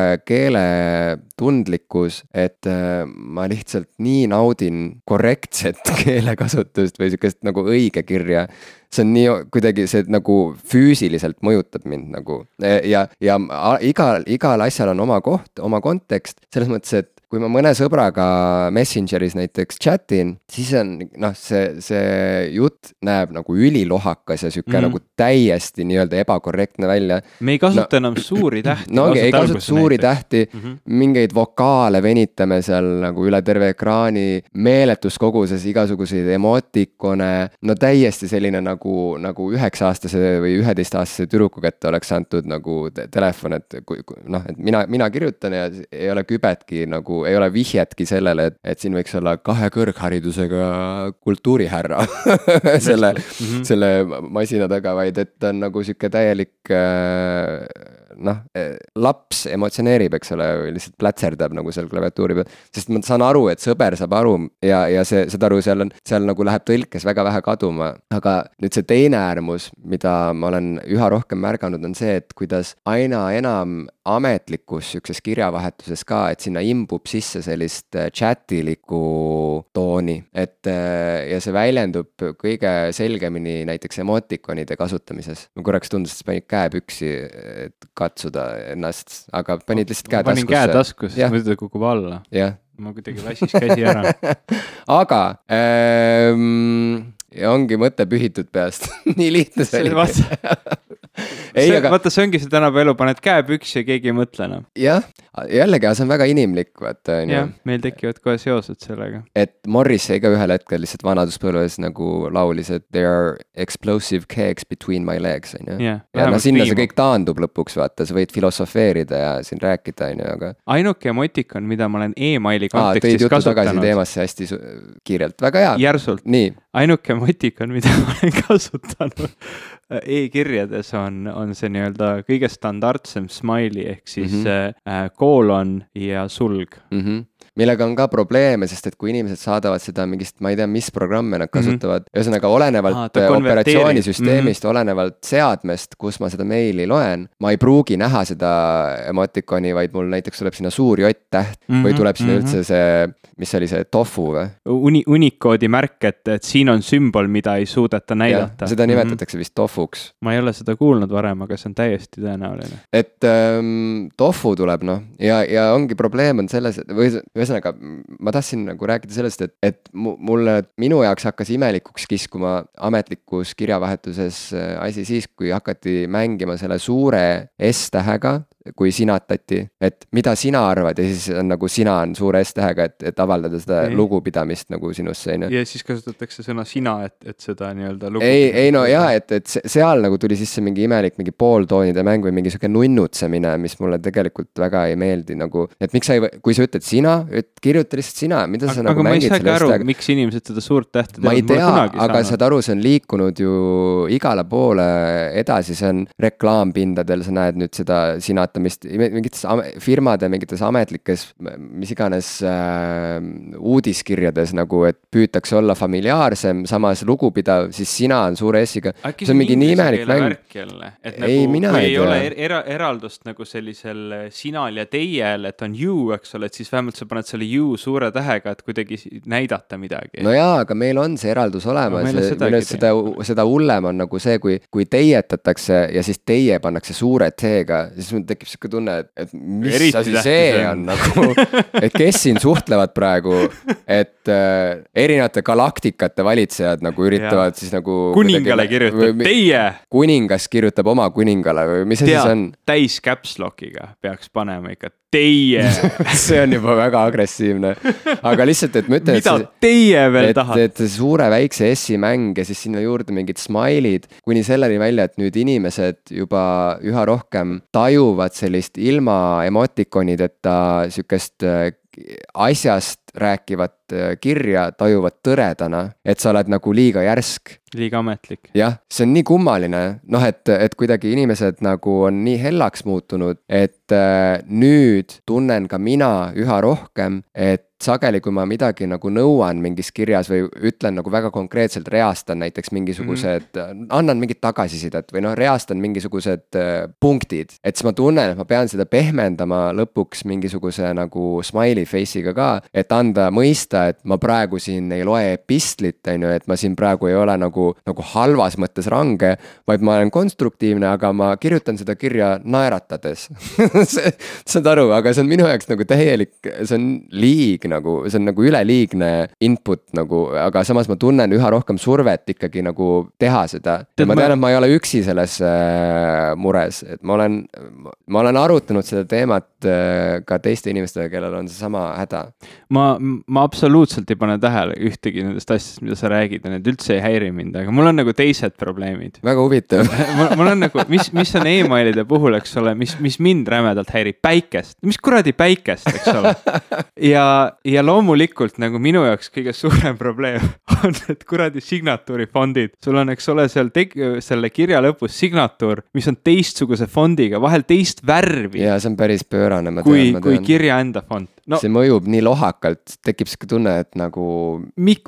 keeletundlikkus, et äh, ma lihtsalt nii naudin korrektset [LAUGHS] keelekasutust või sihukest nagu õigekirja see on nii kuidagi see nagu füüsiliselt mõjutab mind nagu ja, ja igal, igal asjal on oma koht, oma kontekst, selles mõttes, et kui ma mõne sõbraga Messengeris näiteks chat in, siis on noh, see, see jutt näeb nagu ülilohakas ja sihuke mm -hmm. nagu täiesti nii-öelda ebakorrektne välja. me ei kasuta no, enam suuri tähti. no ongi, ei kasuta suuri näiteks. tähti mm, -hmm. mingeid vokaale venitame seal nagu üle terve ekraani, meeletus koguses igasuguseid emotikone, no täiesti selline nagu, nagu üheksa-aastase või üheteistaastase tüdruku kätte oleks antud nagu telefon, et kui, kui noh, et mina, mina kirjutan ja ei ole kübetki nagu ei ole vihjetki sellele, et, et siin võiks olla kahe kõrgharidusega kultuurihärra [LAUGHS] selle mm, -hmm. selle masina taga, vaid et ta on nagu sihuke täielik äh, noh, eh, laps emotsioneerib, eks ole, lihtsalt plätserdab nagu seal klaviatuuri peal. sest ma saan aru, et sõber saab aru ja, ja see, saad aru, seal on, seal nagu läheb tõlkes väga vähe kaduma. aga nüüd see teine äärmus, mida ma olen üha rohkem märganud, on see, et kuidas aina enam ametlikus sihukeses kirjavahetuses ka, et sinna imbub sisse sellist äh, chat'ilikku tooni, et äh, ja see väljendub kõige selgemini näiteks emotikonide kasutamises. ma korraks tundus, et sa panid käe püksi, et katsuda ennast, aga panid lihtsalt käe taskusse. panin käe taskusse, muidu ta kukub alla. ma kuidagi väsis käsi ära [LAUGHS] aga ähm, ja ongi mõte pühitud peast [LAUGHS] nii lihtne see oli [LAUGHS] ei, aga. vaata, see ongi see tänapäeva elu, paned käe püksi ja keegi ei mõtle enam. jah, jällegi, aga see on väga inimlik, vaata on ju. jah, meil tekivad kohe seosed sellega. et Morrissey ka ühel hetkel lihtsalt vanaduspõlves nagu laulis, et there are explosive kegs between my legs, on ju. ja no sinna see kõik taandub lõpuks, vaata, sa võid filosofeerida ja siin rääkida, on ju, aga. ainuke emotikon, mida ma olen emaili kontekstis Aa, kasutanud. tagasi teemasse hästi kiirelt, väga hea. järsult. ainuke emotikon, mida ma olen kasutanud e-kirjades on, on see nii-öelda kõige standardsem smiley ehk siis mm -hmm. koolon ja sulg mm. -hmm millega on ka probleeme, sest et kui inimesed saadavad seda mingist, ma ei tea, mis programme nad mhm. kasutavad mm, -hmm. ühesõnaga olenevalt ah, operatsioonisüsteemist mm, -hmm. olenevalt seadmest, kus ma seda meili loen, ma ei pruugi näha seda emotikoni, vaid mul näiteks tuleb sinna suur J-täht mm -hmm. või tuleb sinna mm -hmm. üldse see mis see oli, see tofu või? Uni-, Unicode'i märk, et, et siin on sümbol, mida ei suudeta näidata. seda mhm. nimetatakse mm -hmm. vist tofuks. ma ei ole seda kuulnud varem, aga see on täiesti tõenäoline. et ähm, tofu tuleb noh, ja, ja ongi probleem on selles, et või ühesõnaga, ma tahtsin nagu rääkida sellest, et, et mulle, minu jaoks hakkas imelikuks kiskuma ametlikus kirjavahetuses äh, asi siis, kui hakati mängima selle suure S-tähega kui sinatati. et mida sina arvad ja siis on nagu sina on suure S-tähega, et, et avaldada seda ei. lugupidamist nagu sinusse, on ju. ja siis kasutatakse sõna sina, et, et seda nii-öelda. ei, ei no jaa, et, et seal nagu tuli sisse mingi imelik mingi pooltoonide mäng või mingi sihuke nunnutsemine, mis mulle tegelikult väga ei meeldi nagu. et miks sa ei, kui sa ütled sina, et kirjuta lihtsalt sina, mida sa aga, nagu aga mängid selle S-tähega. miks inimesed seda suurt tähte teevad, ma ei tea, aga saad aru, see on liikunud ju igale poole edasi, see on reklaampindadel, sa näed nüüd seda sinatamist mingites firmade mingites ametlikes, mis iganes äh, uudiskirjades nagu, et püütakse olla familiaarsem, samas lugupidav, siis sina on suure S-iga. see on mingi nii imelik mäng. et nagu, ei, mina ei, ei ole er-, era, eraldust nagu sellisel sinal ja teiel, et on you, eks ole, et siis vähemalt sa paned selle you suure tähega, et kuidagi näidata midagi. no jaa, aga meil on see eraldus olemas no,, arust seda, seda hullem on nagu see, kui, kui teietatakse ja siis teie pannakse suure T-ga, siis mul tekib sihuke tunne, et, et mis Eriti asi see on nagu, et kes siin suhtlevad praegu, et äh, erinevate galaktikate valitsejad nagu üritavad ja. siis nagu. kuningale kirjutab teie. kuningas kirjutab oma kuningale või mis asi see on? täis caps lock'iga peaks panema ikka teie [LAUGHS] see on juba väga agressiivne, aga lihtsalt, et ma ütlen. mida see, teie veel et, tahate? et suure väikse S-i mäng ja siis sinna juurde mingid smile'id, kuni selleni välja, et nüüd inimesed juba üha rohkem tajuvad sellist ilma emotikonideta sihukest äh, asjast rääkivat äh, kirja tajuvad tõredana, et sa oled nagu liiga järsk. liiga ametlik. jah, see on nii kummaline, noh, et, et kuidagi inimesed nagu on nii hellaks muutunud, et äh, nüüd tunnen ka mina üha rohkem, et sageli, kui ma midagi nagu nõuan mingis kirjas või ütlen nagu väga konkreetselt, reastan näiteks mingisugused mm, annan mingit tagasisidet või noh, reastan mingisugused äh, punktid. et siis ma tunnen, et ma pean seda pehmendama lõpuks mingisuguse nagu smiley face'iga ka, et anda mõista, et ma praegu siin ei loe epistlit, on ju, et ma siin praegu ei ole nagu, nagu halvas mõttes range, vaid ma olen konstruktiivne, aga ma kirjutan seda kirja naeratades [LAUGHS] saad aru, aga see on minu jaoks nagu täielik, see on liig nagu, see on nagu üleliigne input nagu, aga samas ma tunnen üha rohkem survet ikkagi nagu teha seda. ma tean, et ma ei ole üksi selles äh, mures, et ma olen, ma olen arutanud seda teemat ka teiste inimestega, kellel on seesama häda. ma, ma absoluutselt ei pane tähele ühtegi nendest asjadest, mida sa räägid ja need üldse ei häiri mind, aga mul on nagu teised probleemid. [LAUGHS] väga huvitav [LAUGHS] mul, mul on nagu, mis, mis on emailide puhul, eks ole, mis, mis mind rämedalt häirib, päikest, mis kuradi päikest, eks ole. [LAUGHS] ja, ja loomulikult nagu minu jaoks kõige suurem probleem on need kuradi signatuurifondid. sul on, eks ole, seal teg-, selle kirja lõpus signatuur, mis on teistsuguse fondiga, vahel teist värvi. ja see on päris pöörane, ma tean, tean. kui kirja enda fond no, see mõjub nii lohakalt, tekib sihuke tunne, et nagu.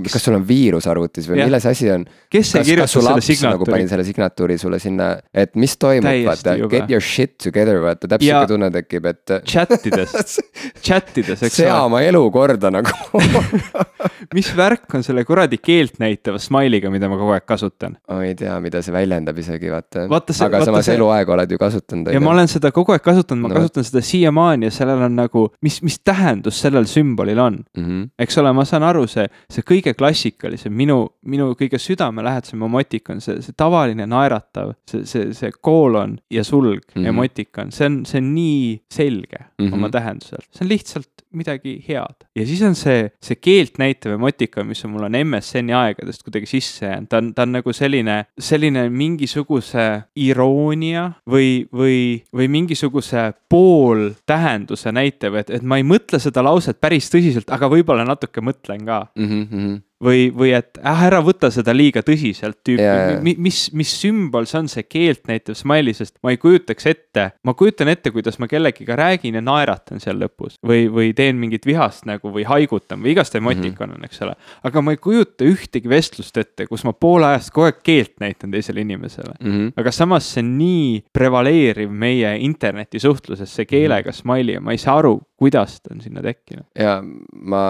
kas sul on viirus arvutis või ja. milles asi on? kes see kirjutas selle signatuuri? nagu panin selle signatuuri sulle sinna, et mis toimub, vaata, get your shit together, vaata, täpselt sihuke tunne tekib, et. chat ides [LAUGHS] chat ides, eks ole. sea oma elu korda nagu [LAUGHS] mis värk on selle kuradi keelt näitava smiley'ga, mida ma kogu aeg kasutan? ma ei tea, mida see väljendab isegi, vaata. aga samas see... eluaeg oled ju kasutanud. ja ma olen seda kogu aeg kasutanud, ma no. kasutan seda siiamaani ja sellel on nagu, mis, mis tähendab tähendus sellel sümbolil on mm. -hmm. eks ole, ma saan aru, see, see kõige klassikalisem, minu, minu kõige südamelähedasem emotikon, see, see tavaline naeratav, see, see, see koolon ja sulg mm -hmm. emotikon, see on, see on nii selge mm -hmm. oma tähenduselt, see on lihtsalt midagi head. ja siis on see, see keelt näitav emotikon, mis on mul on MSN-i aegadest kuidagi sisse jäänud, ta on, ta on nagu selline, selline mingisuguse iroonia või, või, või mingisuguse pooltähenduse näitav, et, et ma ei mõtle seda lauset päris tõsiselt, aga võib-olla natuke mõtlen ka mm. -hmm või, või et äh, ära võta seda liiga tõsiselt tüüpi yeah., mis, mis sümbol see on, see keelt näitav smiley, sest ma ei kujutaks ette, ma kujutan ette, kuidas ma kellegiga räägin ja naeratan seal lõpus või, või teen mingit vihast nägu või haigutan või igast emotikon on, eks ole. aga ma ei kujuta ühtegi vestlust ette, kus ma poole ajast kogu aeg keelt näitan teisele inimesele mm. -hmm. aga samas see on nii prevaleeriv meie internetisuhtluses, see keelega smiley ja ma ei saa aru, kuidas ta on sinna tekkinud. ja ma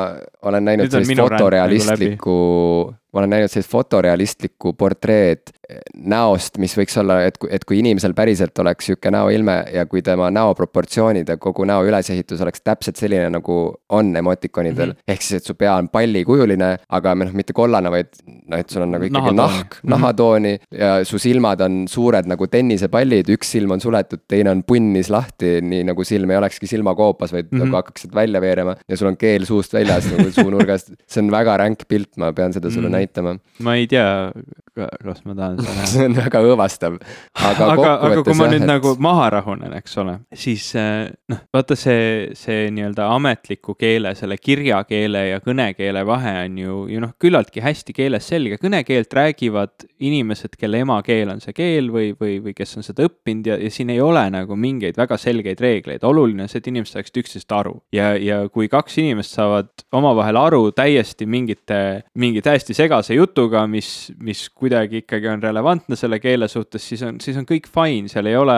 olen näinud sellist fotorealistlikku, ma olen näinud sellist fotorealistlikku portreed näost, mis võiks olla, et et kui inimesel päriselt oleks sihuke näoilme ja kui tema näo proportsioonid ja kogu näo ülesehitus oleks täpselt selline, nagu on emotikonidel mm. -hmm. ehk siis, et su pea on pallikujuline, aga noh, mitte kollane, vaid noh, et sul on nagu ikkagi nahatooni. nahk, mhm. nahatooni ja su silmad on suured nagu tennisepallid, üks silm on suletud, teine on punnis lahti, nii nagu silm ei olekski silmakoopas, vaid mm -hmm. nagu hakkaksid välja veerema ja sul on keel suust väljas nagu suunurgast. see on väga ränk pilt, ma pean seda sulle mm -hmm. näitama. ma ei tea, kas ma tahan [LAUGHS] see on väga õõvastav. aga, aga, aga kui ma nüüd et... nagu maha rahunen, eks ole, siis eh, noh, vaata see, see nii-öelda ametliku keele, selle kirjakeele ja kõnekeele vahe on ju, ju noh, küllaltki hästi keeles selge. kõnekeelt räägivad inimesed, kelle emakeel on see keel või, või, või kes on seda õppinud ja, ja siin ei ole nagu mingeid väga selgeid reegleid. oluline on see, et inimesed saaksid üksteisest aru ja, ja kui kaks inimest saavad omavahel aru täiesti mingite, mingi täiesti segase jutuga, mis, mis kuidagi ikkagi on relevantne selle keele suhtes, siis on, siis on kõik fine, seal ei ole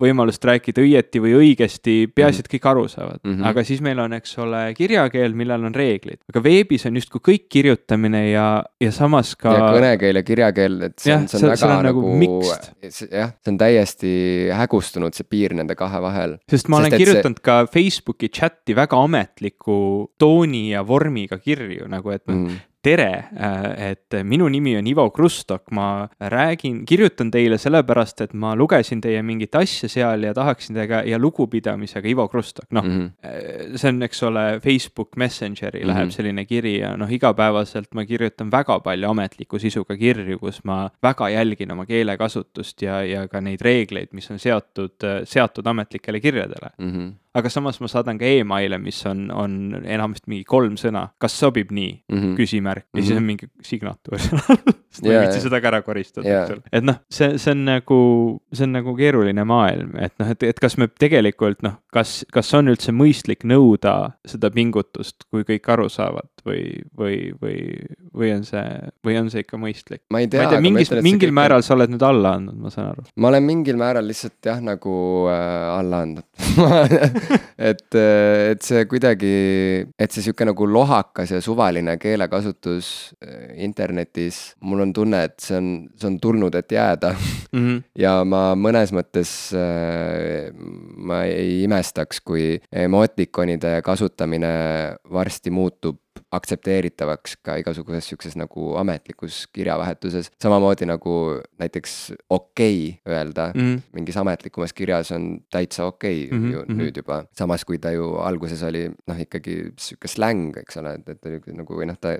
võimalust rääkida õieti või õigesti, peaasi, et kõik aru saavad mm. -hmm. aga siis meil on, eks ole, kirjakeel, millel on reeglid, aga veebis on justkui kõik kirjutamine ja, ja samas ka. ja kõnekeel ja kirjakeel, et see on, see on väga on nagu, nagu jah, see on täiesti hägustunud, see piir nende kahe vahel. sest ma sest olen kirjutanud see... ka Facebooki chati väga ametliku tooni ja vormiga kirju nagu, et mm tere, äh, et minu nimi on Ivo Krustok, ma räägin, kirjutan teile sellepärast, et ma lugesin teie mingit asja seal ja tahaksin teiega ja lugupidamisega Ivo Krustok, noh mm. -hmm. see on, eks ole, Facebook Messengeri mm -hmm. läheb selline kiri ja noh, igapäevaselt ma kirjutan väga palju ametliku sisuga kirju, kus ma väga jälgin oma keelekasutust ja, ja ka neid reegleid, mis on seotud, seatud ametlikele kirjadele mm. -hmm aga samas ma saadan ka email'e, mis on, on enamasti mingi kolm sõna, kas sobib nii mm, -hmm. küsimärk ja mm -hmm. siis on mhm. mingi signatuur [LAUGHS] sest ma ei viitsi seda ka ära koristada yeah., eks ole. et noh, see, see on nagu, see on nagu keeruline maailm, et noh, et, et kas me tegelikult noh, kas, kas on üldse mõistlik nõuda seda pingutust, kui kõik aru saavad või, või, või, või on see, või on see ikka mõistlik? ma ei tea, mingis, mingil kõik... määral sa oled nüüd alla andnud, ma saan aru. ma olen mingil määral lihtsalt jah, nagu äh, alla andnud [LAUGHS] et, äh, et see kuidagi, et see sihuke nagu lohakas ja suvaline keelekasutus äh, internetis, mul on tunne, et see on, see on tulnud, et jääda mm. -hmm. [LAUGHS] ja ma mõnes mõttes äh,, ma ei imestaks, kui emotikonide kasutamine varsti muutub aktsepteeritavaks ka igasuguses sihukeses nagu ametlikus kirjavahetuses. samamoodi nagu näiteks okei okay öelda mm -hmm. mingis ametlikumas kirjas on täitsa okei okay mm -hmm. ju mhm. nüüd juba. samas kui ta ju alguses oli noh, ikkagi sihuke släng, eks ole, et, et nagu või noh, ta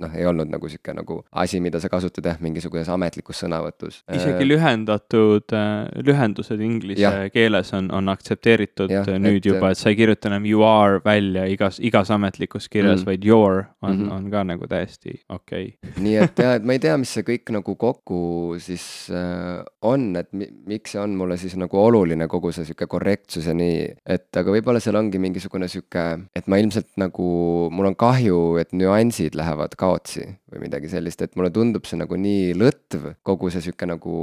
noh, ei olnud nagu sihuke nagu asi, mida sa kasutad jah, mingisuguses ametlikus sõnavõtus. isegi lühendatud äh,, lühendused inglise ja. keeles on, on aktsepteeritud ja, nüüd et, juba, et sa ei kirjuta enam you are välja igas, igas ametlikus kirjas mm, -hmm. vaid your Your on mm, -hmm. on ka nagu täiesti okei okay. nii et jah, et ma ei tea, mis see kõik nagu kokku siis äh, on, et mi, miks see on mulle siis nagu oluline, kogu see sihuke korrektsus ja nii. et aga võib-olla seal ongi mingisugune sihuke, et ma ilmselt nagu, mul on kahju, et nüansid lähevad kaotsi või midagi sellist, et mulle tundub see nagu nii lõtv, kogu see sihuke nagu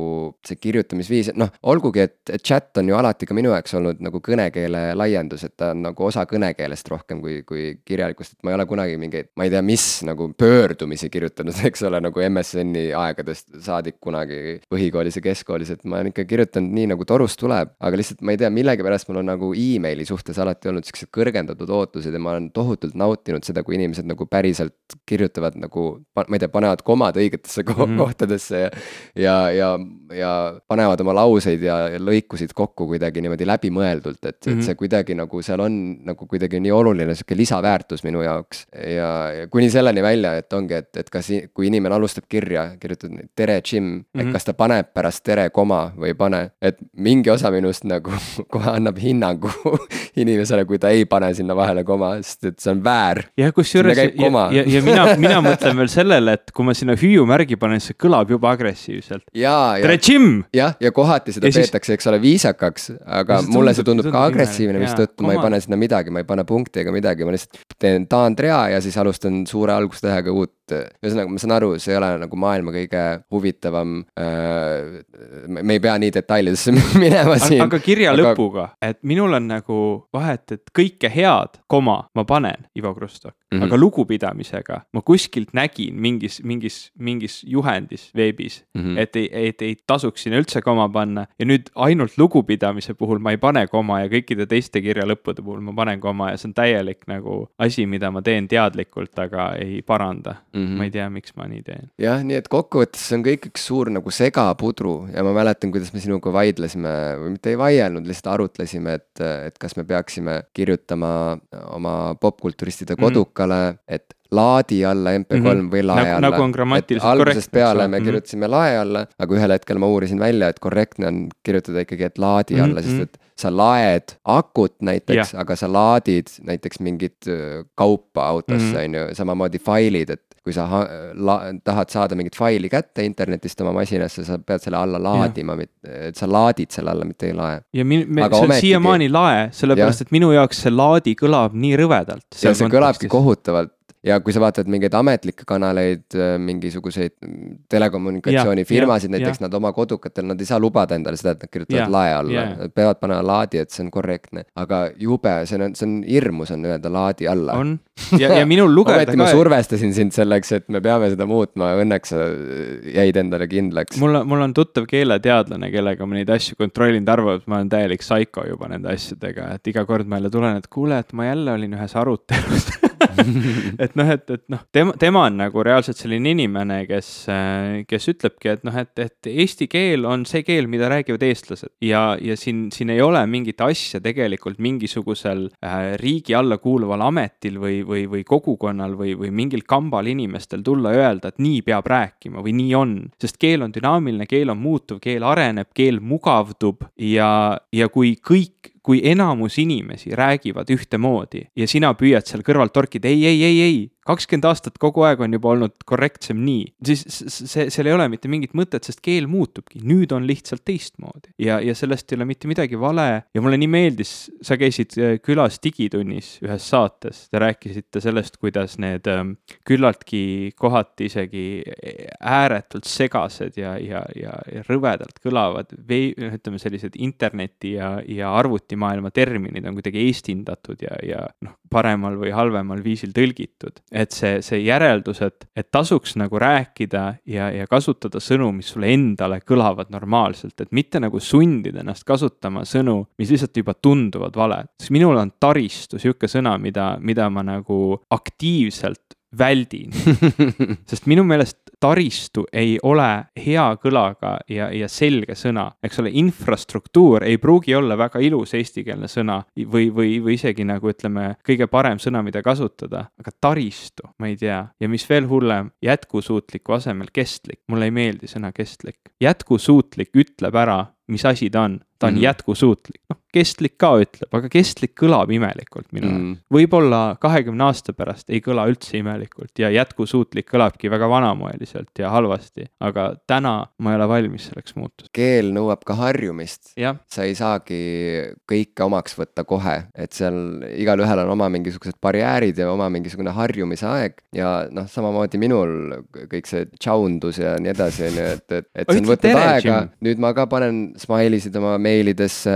see kirjutamisviis, et noh, olgugi, et, et chat on ju alati ka minu jaoks olnud nagu kõnekeele laiendus, et ta on nagu osa kõnekeelest rohkem kui, kui kirjalikust, et ma ei ole kunagi mingeid, ma ei tea, mis nagu pöördumisi kirjutanud, [LAUGHS] eks ole, nagu MSN-i aegadest saadik kunagi põhikoolis ja keskkoolis, et ma olen ikka kirjutanud nii, nagu torust tuleb, aga lihtsalt ma ei tea, millegipärast mul on nagu emaili suhtes alati olnud siuksed kõrgendatud ootused ja ma olen tohutult nautinud seda, kui inimesed nagu päriselt kirjutavad nagu ma ei tea, panevad komad õigetesse ko mm -hmm. kohtadesse ja, ja, ja, ja panevad oma lauseid ja, ja lõikusid kokku kuidagi niimoodi läbimõeldult, et et see kuidagi nagu seal on nagu kuidagi nii oluline sihuke lisaväärtus minu jaoks. Ja, ja kuni selleni välja, et ongi, et, et kas, kui inimene alustab kirja, kirjutad tere, Jim mm, -hmm. et mhm. kas ta paneb pärast tere koma või ei pane, et mingi osa minust nagu [LAUGHS] kohe annab hinnangu [LAUGHS] inimesele, kui ta ei pane sinna vahele koma, sest et see on väär. jah, kusjuures ja, ja, ja mina, mina mõtlen veel sellele et kui ma sinna hüüumärgi panen, siis see kõlab juba agressiivselt. tere, Jim! jah, ja kohati seda ja peetakse, eks ole, viisakaks, aga mulle see tundub ka agressiivne, mistõttu ma ei pane sinna midagi, ma ei pane punkti ega midagi, ma lihtsalt teen taandrea ja siis alustan suure algustähega uut ühesõnaga, ma saan aru, see ei ole nagu maailma kõige huvitavam äh,. me ei pea nii detailidesse [LAUGHS] minema siin. aga kirja aga... lõpuga, et minul on nagu vahet, et kõike head, koma, ma panen Ivo Krustok mm, -hmm. aga lugupidamisega ma kuskilt nägin mingis, mingis, mingis juhendis veebis mm, -hmm. et ei, et ei tasuks sinna üldse koma panna ja nüüd ainult lugupidamise puhul ma ei pane koma ja kõikide teiste kirja lõppude puhul ma panen koma ja see on täielik nagu asi, mida ma teen teadlikult, aga ei paranda mm. -hmm. ma ei tea, miks ma nii teen. jah, nii et kokkuvõttes see on kõik üks suur nagu segapudru ja ma mäletan, kuidas me sinuga vaidlesime või mitte ei vaielnud, lihtsalt arutlesime, et, et kas me peaksime kirjutama oma popkulturistide mhm. kodukale mm, -hmm. et laadi alla MP3 mm -hmm. või lae nagu, alla. nagu on grammatiliselt korrektne. algusest peale me mm -hmm. kirjutasime lae alla, aga ühel hetkel ma uurisin välja, et korrektne on kirjutada ikkagi, et laadi mm -hmm. alla, sest et sa laed akut näiteks, aga sa laadid näiteks mingit kaupa autosse, mhm. on ju, samamoodi failid, et kui sa la, tahad saada mingit faili kätte internetist oma masinasse, sa pead selle alla laadima, et sa laadid selle alla, mitte ei lae. ja min-, me, see on siiamaani lae, sellepärast et minu jaoks see laadi kõlab nii rõvedalt. ja see kõlabki kohutavalt ja kui sa vaatad mingeid ametlikke kanaleid, äh, mingisuguseid telekommunikatsioonifirmasid näiteks, nad oma kodukatel, nad ei saa lubada endale seda, et nad kirjutavad ja, lae alla, nad peavad panema laadi, et see on korrektne. aga jube, see on, see on hirmus on öelda laadi alla. on, ja, ja minul [LAUGHS] lugeda ometi ma survestasin sind selleks, et me peame seda muutma, õnneks sa jäid endale kindlaks. mul on, mul on tuttav keeleteadlane, kellega ma neid asju kontrollin, ta arvab, et ma olen täielik psycho juba nende asjadega, et iga kord ma jälle tulen, et kuule, et ma jälle olin ühes arutelus [LAUGHS] [LAUGHS] et noh, et, et noh, tema, tema on nagu reaalselt selline inimene, kes, kes ütlebki, et noh, et, et eesti keel on see keel, mida räägivad eestlased ja, ja siin, siin ei ole mingit asja tegelikult mingisugusel äh, riigi alla kuuluval ametil või, või, või kogukonnal või, või mingil kambal inimestel tulla öelda, et nii peab rääkima või nii on. sest keel on dünaamiline, keel on muutuv, keel areneb, keel mugavdub ja, ja kui kõik kui enamus inimesi räägivad ühtemoodi ja sina püüad seal kõrvalt torkida ei, ei, ei, ei, kakskümmend aastat kogu aeg on juba olnud korrektsem nii, siis see, seal ei ole mitte mingit mõtet, sest keel muutubki, nüüd on lihtsalt teistmoodi. ja, ja sellest ei ole mitte midagi vale. Ja mulle nii meeldis, sa käisid äh, külas Digitunnis ühes saates, te rääkisite sellest, kuidas need ähm, küllaltki kohati isegi ääretult segased ja, ja, ja, ja rõvedalt kõlavad vei-, ütleme sellised interneti ja, ja arvutimaailma terminid on kuidagi eestindatud ja, ja noh, paremal või halvemal viisil tõlgitud et see, see järeldus, et, et tasuks nagu rääkida ja, ja kasutada sõnu, mis sulle endale kõlavad normaalselt, et mitte nagu sundida ennast kasutama sõnu, mis lihtsalt juba tunduvad valed. sest minul on taristu sihuke sõna, mida, mida ma nagu aktiivselt väldin [LAUGHS] sest minu meelest taristu ei ole hea kõlaga ja, ja selge sõna, eks ole, infrastruktuur ei pruugi olla väga ilus eestikeelne sõna või, või, või isegi nagu ütleme, kõige parem sõna, mida kasutada, aga taristu, ma ei tea. ja mis veel hullem, jätkusuutliku asemel kestlik, mulle ei meeldi sõna kestlik. jätkusuutlik ütleb ära, mis asi ta on, ta on mm -hmm. jätkusuutlik, noh kestlik ka ütleb, aga kestlik kõlab imelikult minu jaoks mm.. võib-olla kahekümne aasta pärast ei kõla üldse imelikult ja jätkusuutlik kõlabki väga vanamoeliselt ja halvasti, aga täna ma ei ole valmis selleks muutuseks. keel nõuab ka harjumist. sa ei saagi kõike omaks võtta kohe, et seal igalühel on oma mingisugused barjäärid ja oma mingisugune harjumise aeg ja noh, samamoodi minul kõik see tšaundus ja nii edasi, on ju, et, et, et see on võtnud aega, nüüd ma ka panen smiley'sid oma meilidesse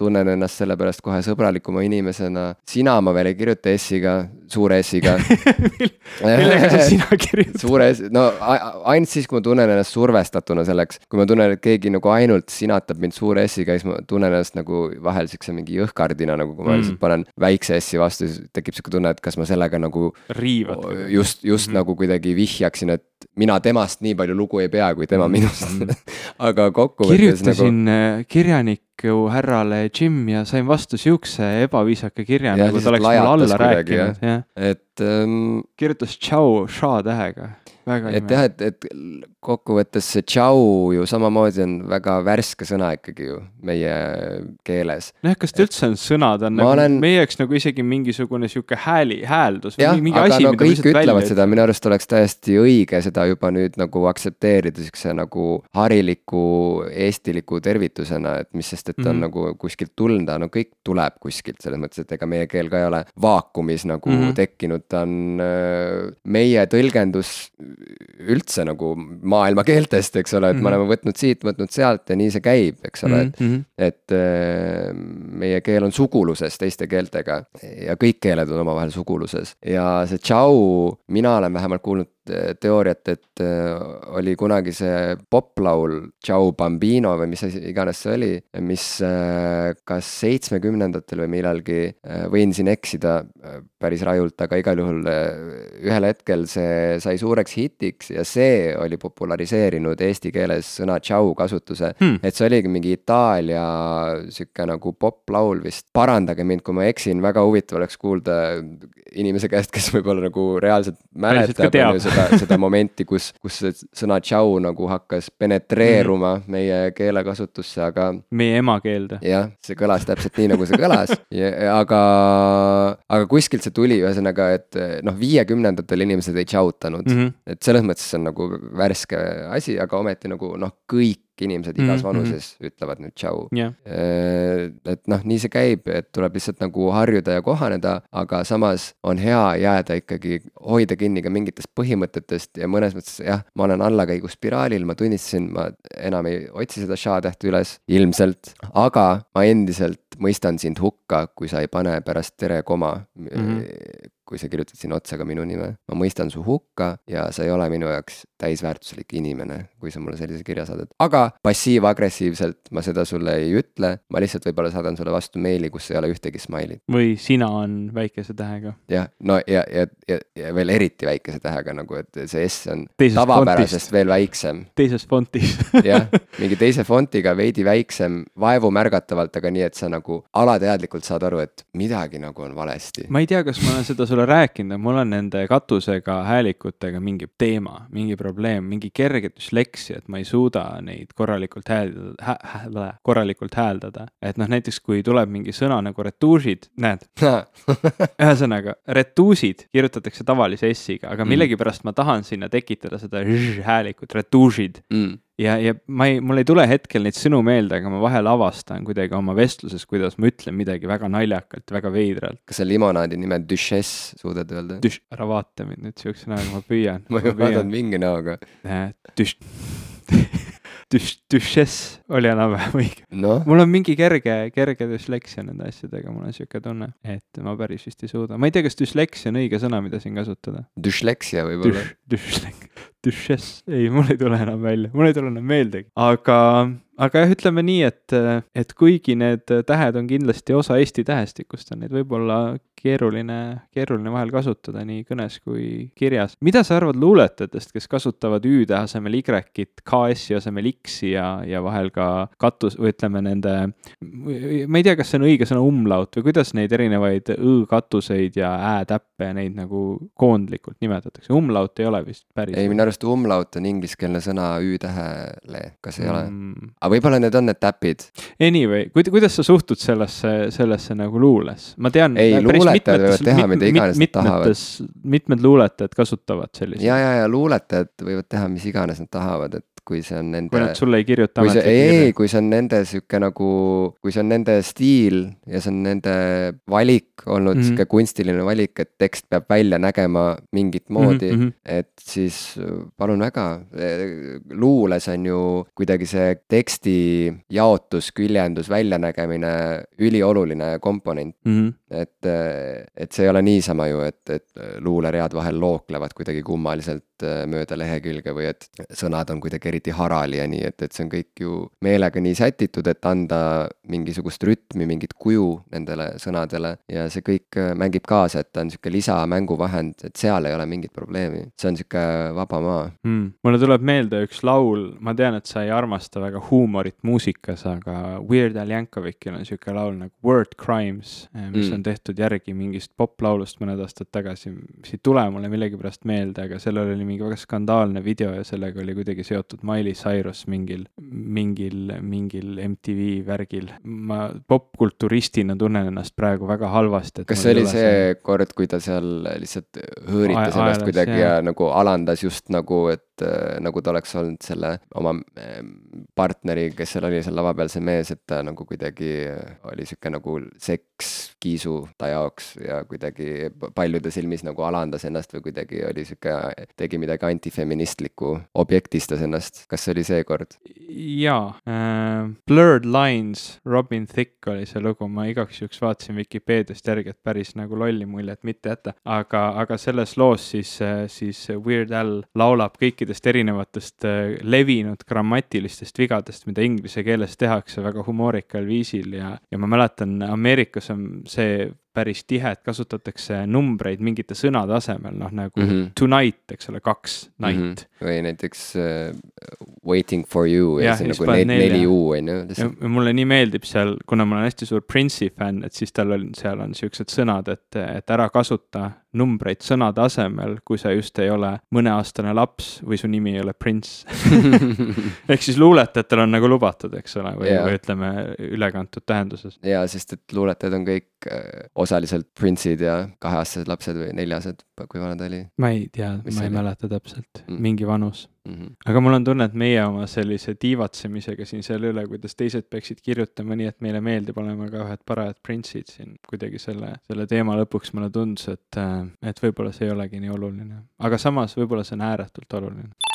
tunnen ennast selle pärast kohe sõbralikuma inimesena. sina ma veel ei kirjuta S-iga, suure S-iga [LAUGHS] millega sa sina kirjutad? [LAUGHS] suure S, no ainult siis, kui ma tunnen ennast survestatuna selleks. kui ma tunnen, et keegi nagu ainult sinatab mind suure S-iga, siis ma tunnen ennast nagu vahel siukse mingi jõhkardina, nagu kui ma mm. lihtsalt panen väikse S-i vastu, siis tekib sihuke tunne, et kas ma sellega nagu. riivad. just, just mm -hmm. nagu kuidagi vihjaksin, et mina temast nii palju lugu ei pea, kui tema minust mm. -hmm. [LAUGHS] aga kokkuvõttes. kirjutasin nagu... kirjanik ju härrale Jim ja sain vastu siukse ebaviisaka kirja, nagu ta oleks mulle alla rääkinud, jah. et um.... kirjutas tšau ša tähega et jah, et, et kokkuvõttes see tšau ju samamoodi on väga värske sõna ikkagi ju meie keeles. nojah, kas ta üldse on sõna, ta on nagu olen... meie jaoks nagu isegi mingisugune sihuke hääli, hääldus või jah, mingi asi, no, mida kõik ütlevad välja, seda, minu arust oleks täiesti õige seda juba nüüd nagu aktsepteerida siukse nagu hariliku eestiliku tervitusena, et mis sest, et ta mm -hmm. on nagu kuskilt tulnud, no kõik tuleb kuskilt, selles mõttes, et ega meie keel ka ei ole vaakumis nagu mm -hmm. tekkinud, ta on äh, meie tõlgendus üldse nagu maailma keeltest, eks ole, et mm -hmm. me oleme võtnud siit, võtnud sealt ja nii see käib, eks ole, et mm, -hmm. et äh, meie keel on suguluses teiste keeltega ja kõik keeled on omavahel suguluses ja see tšau, mina olen vähemalt kuulnud teooriat, et äh, oli kunagi see poplaul Ciao Bambino või mis asi iganes see oli, mis äh, kas seitsmekümnendatel või millalgi, võin siin eksida päris rajult, aga igal juhul ühel hetkel see sai suureks hitiks ja see oli populariseerinud eesti keeles sõna tšau kasutuse. Hmm.. et see oligi mingi Itaalia sihuke nagu poplaul vist, parandage mind, kui ma eksin, väga huvitav oleks kuulda inimese käest, kes võib-olla nagu reaalselt mäletab seda, seda momenti, kus, kus see sõna tšau nagu hakkas penetreeruma mm meie keelekasutusse, aga. meie emakeelde. jah, see kõlas täpselt nii, nagu see kõlas, aga, aga kuskilt see tuli, ühesõnaga, et noh, viiekümnendatel inimesed ei tšautanud mm, -hmm. et selles mõttes see on nagu värske asi, aga ometi nagu noh, kõik inimesed igas mm -hmm. vanuses ütlevad nüüd tšau yeah.. et noh, nii see käib, et tuleb lihtsalt nagu harjuda ja kohaneda, aga samas on hea jääda ikkagi, hoida kinni ka mingitest põhimõtetest ja mõnes mõttes jah, ma olen allakäiguspiraalil, ma tunnistasin, ma enam ei otsi seda ša-tähte üles, ilmselt, aga ma endiselt mõistan sind hukka, kui sa ei pane pärast tere koma mm. -hmm kui sa kirjutad sinna otsa ka minu nime. ma mõistan su hukka ja sa ei ole minu jaoks täisväärtuslik inimene, kui sa mulle sellise kirja saadad. aga passiiv-agressiivselt ma seda sulle ei ütle, ma lihtsalt võib-olla saadan sulle vastu meili, kus ei ole ühtegi smailit. või sina on väikese tähega. jah, no ja, ja, ja, ja veel eriti väikese tähega nagu, et see S on Teises tavapärasest fontist. veel väiksem. teises fontis [LAUGHS] jah, [LAUGHS] mingi teise fontiga veidi väiksem, vaevumärgatavalt, aga nii, et sa nagu alateadlikult saad aru, et midagi nagu on valesti. ma ei tea, kas ma olen seda sulle rääkinud, et mul on nende katusega häälikutega mingi teema, mingi probleem, mingi kerge düsleksia, et ma ei suuda neid korralikult hääldada hä,, hä, korralikult hääldada. et noh, näiteks kui tuleb mingi sõna nagu retuužid, näed [LAUGHS] [LAUGHS] ühesõnaga, retuusid kirjutatakse tavalise S-iga, aga mm. millegipärast ma tahan sinna tekitada seda häälikut, retuužid mm ja, ja ma ei, mul ei tule hetkel neid sõnu meelde, aga ma vahel avastan kuidagi oma vestluses, kuidas ma ütlen midagi väga naljakalt, väga veidralt. kas sa limonaadi nime Duchesse suudad öelda? ära vaata mind nüüd siukse näoga, ma püüan ma ju vaatan mingi näoga. Düš- Düš-, Duchesse oli enam-vähem õige no?. mul on mingi kerge, kerge düsleksia nende asjadega, mul on sihuke tunne, et ma päris vist ei suuda. ma ei tea, kas düsleksia on õige sõna, mida siin kasutada. Düsleksia võib-olla. Düslek-, Duchesse, ei, mul ei tule enam välja, mul ei tule enam meeldegi, aga, aga jah, ütleme nii, et, et kuigi need tähed on kindlasti osa Eesti tähestikust, on neid võib-olla keeruline, keeruline vahel kasutada nii kõnes kui kirjas. mida sa arvad luuletajatest, kes kasutavad Ü-tähe asemel Y-it, KS-i asemel X-i ja, ja vahel ka katus, või ütleme nende, ma ei tea, kas see on õige sõna umlaut või kuidas neid erinevaid õ-katuseid ja ä-täppe ja neid nagu koondlikult nimetatakse, umlaut ei ole vist päris. ei, minu arust umlaut on ingliskeelne sõna Ü-tähele, kas ei mm. ole? aga võib-olla need on need täpid. Anyway, kuidas sa suhtud sellesse, sellesse nagu luules? ma tean. ei, luuletajad võivad teha mida iganes nad tahavad. mitmed luuletajad kasutavad selliseid. ja, ja, ja luuletajad võivad teha mis iganes nad tahavad, et kui see on nende. kui nad sulle ei kirjuta ei, ei, kui see on nende sihuke nagu, kui see on nende stiil ja see on nende valik olnud mm -hmm. sihuke kunstiline valik, et tekst peab välja nägema mingit moodi mm, -hmm. et siis palun väga. luules on ju kuidagi see teksti jaotus, küljendus, väljanägemine ülioluline komponent mm. -hmm. et, et see ei ole niisama ju, et, et luuleread vahel looklevad kuidagi kummaliselt äh, mööda lehekülge või et sõnad on kuidagi eriti harali ja nii, et, et see on kõik ju meelega nii sätitud, et anda mingisugust rütmi, mingit kuju nendele sõnadele ja see kõik äh, mängib kaasa, et ta on sihuke lisamengguvahend, et seal ei ole mingit probleemi. see on sihuke vaba maa mm.. mulle tuleb meelde üks laul, ma tean, et sa ei armasta väga huumorit muusikas, aga Weird Al Yankovicil on sihuke laul nagu Word Crimes, eh, mis mm. on tehtud järgi mingist poplaulust mõned aastad tagasi. see ei tule mulle millegipärast meelde, aga sellel oli mingi väga skandaalne video ja sellega oli kuidagi seotud Miley Cyrus mingil, mingil, mingil MTV värgil. ma popkulturistina tunnen ennast praegu väga halvasti. kas see oli see see kord, kui ta seal lihtsalt hõõritas ennast kuidagi ja. ja nagu alandas just nagu, et äh, nagu ta oleks olnud selle oma äh, partneri, kes seal oli seal lava peal, see mees, et ta nagu kuidagi äh, oli sihuke nagu seks kiisu ta jaoks ja kuidagi paljude silmis nagu alandas ennast või kuidagi oli sihuke, tegi midagi antifeministlikku, objektistas ennast, kas see oli see kord? jaa äh,, Blurred Lines, Robin Thicke oli see lugu, ma igaks juhuks vaatasin Vikipeediast järgi, et päris nagu lolli muljet mitte jätta, aga, aga selles loos siis, siis Weird Al laulab kõikidest erinevatest äh, levinud grammatilistest vigadest, mida inglise keeles tehakse väga humoorikal viisil ja, ja ma mäletan, Ameerikas on see päris tihe, et kasutatakse numbreid mingite sõnade asemel, noh nagu mm -hmm. tonight, eks ole, kaks night mm. -hmm. või näiteks uh, waiting for you ja, ja see nagu neli, neli U on ju. mulle nii meeldib seal, kuna ma olen hästi suur Prince'i fänn, et siis tal on, seal on siuksed sõnad, et, et ära kasuta numbreid sõnade asemel, kui sa just ei ole mõneaastane laps või su nimi ei ole Prince [LAUGHS] [LAUGHS] ehk siis luuletajatel on nagu lubatud, eks ole, või yeah., või ütleme ülekantud tähenduses. jaa, sest et luuletajad on kõik äh, osaliselt Prince'id ja kaheaastased lapsed või neljased, kui vana ta oli? ma ei tea, ma ei mäleta täpselt mm., mingi vanus mm. -hmm. aga mul on tunne, et meie oma sellise tiivatsemisega siin selle üle, kuidas teised peaksid kirjutama nii, et meile meeldib, olema ka ühed parajad Prince'id siin kuidagi selle, selle teema lõpuks mulle tundus, et, äh, et võib-olla see ei olegi nii oluline. aga samas võib-olla see on ääretult oluline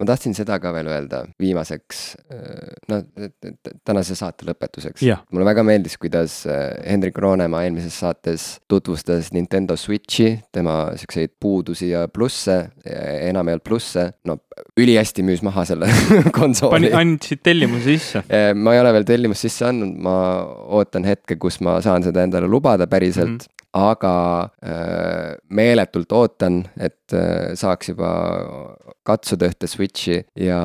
ma tahtsin seda ka veel öelda viimaseks, noh, tänase saate lõpetuseks. mulle väga meeldis, kuidas äh, Hendrik Roonemaa eelmises saates tutvustas Nintendo Switchi, tema siukseid puudusi ja plusse, enam ei olnud plusse, no ülihästi müüs maha selle [LAUGHS] konsooli. andsid tellimuse sisse? Äh, ma ei ole veel tellimust sisse andnud, ma ootan hetke, kus ma saan seda endale lubada päriselt mm. -hmm aga äh, meeletult ootan, et äh, saaks juba katsuda ühte Switchi ja,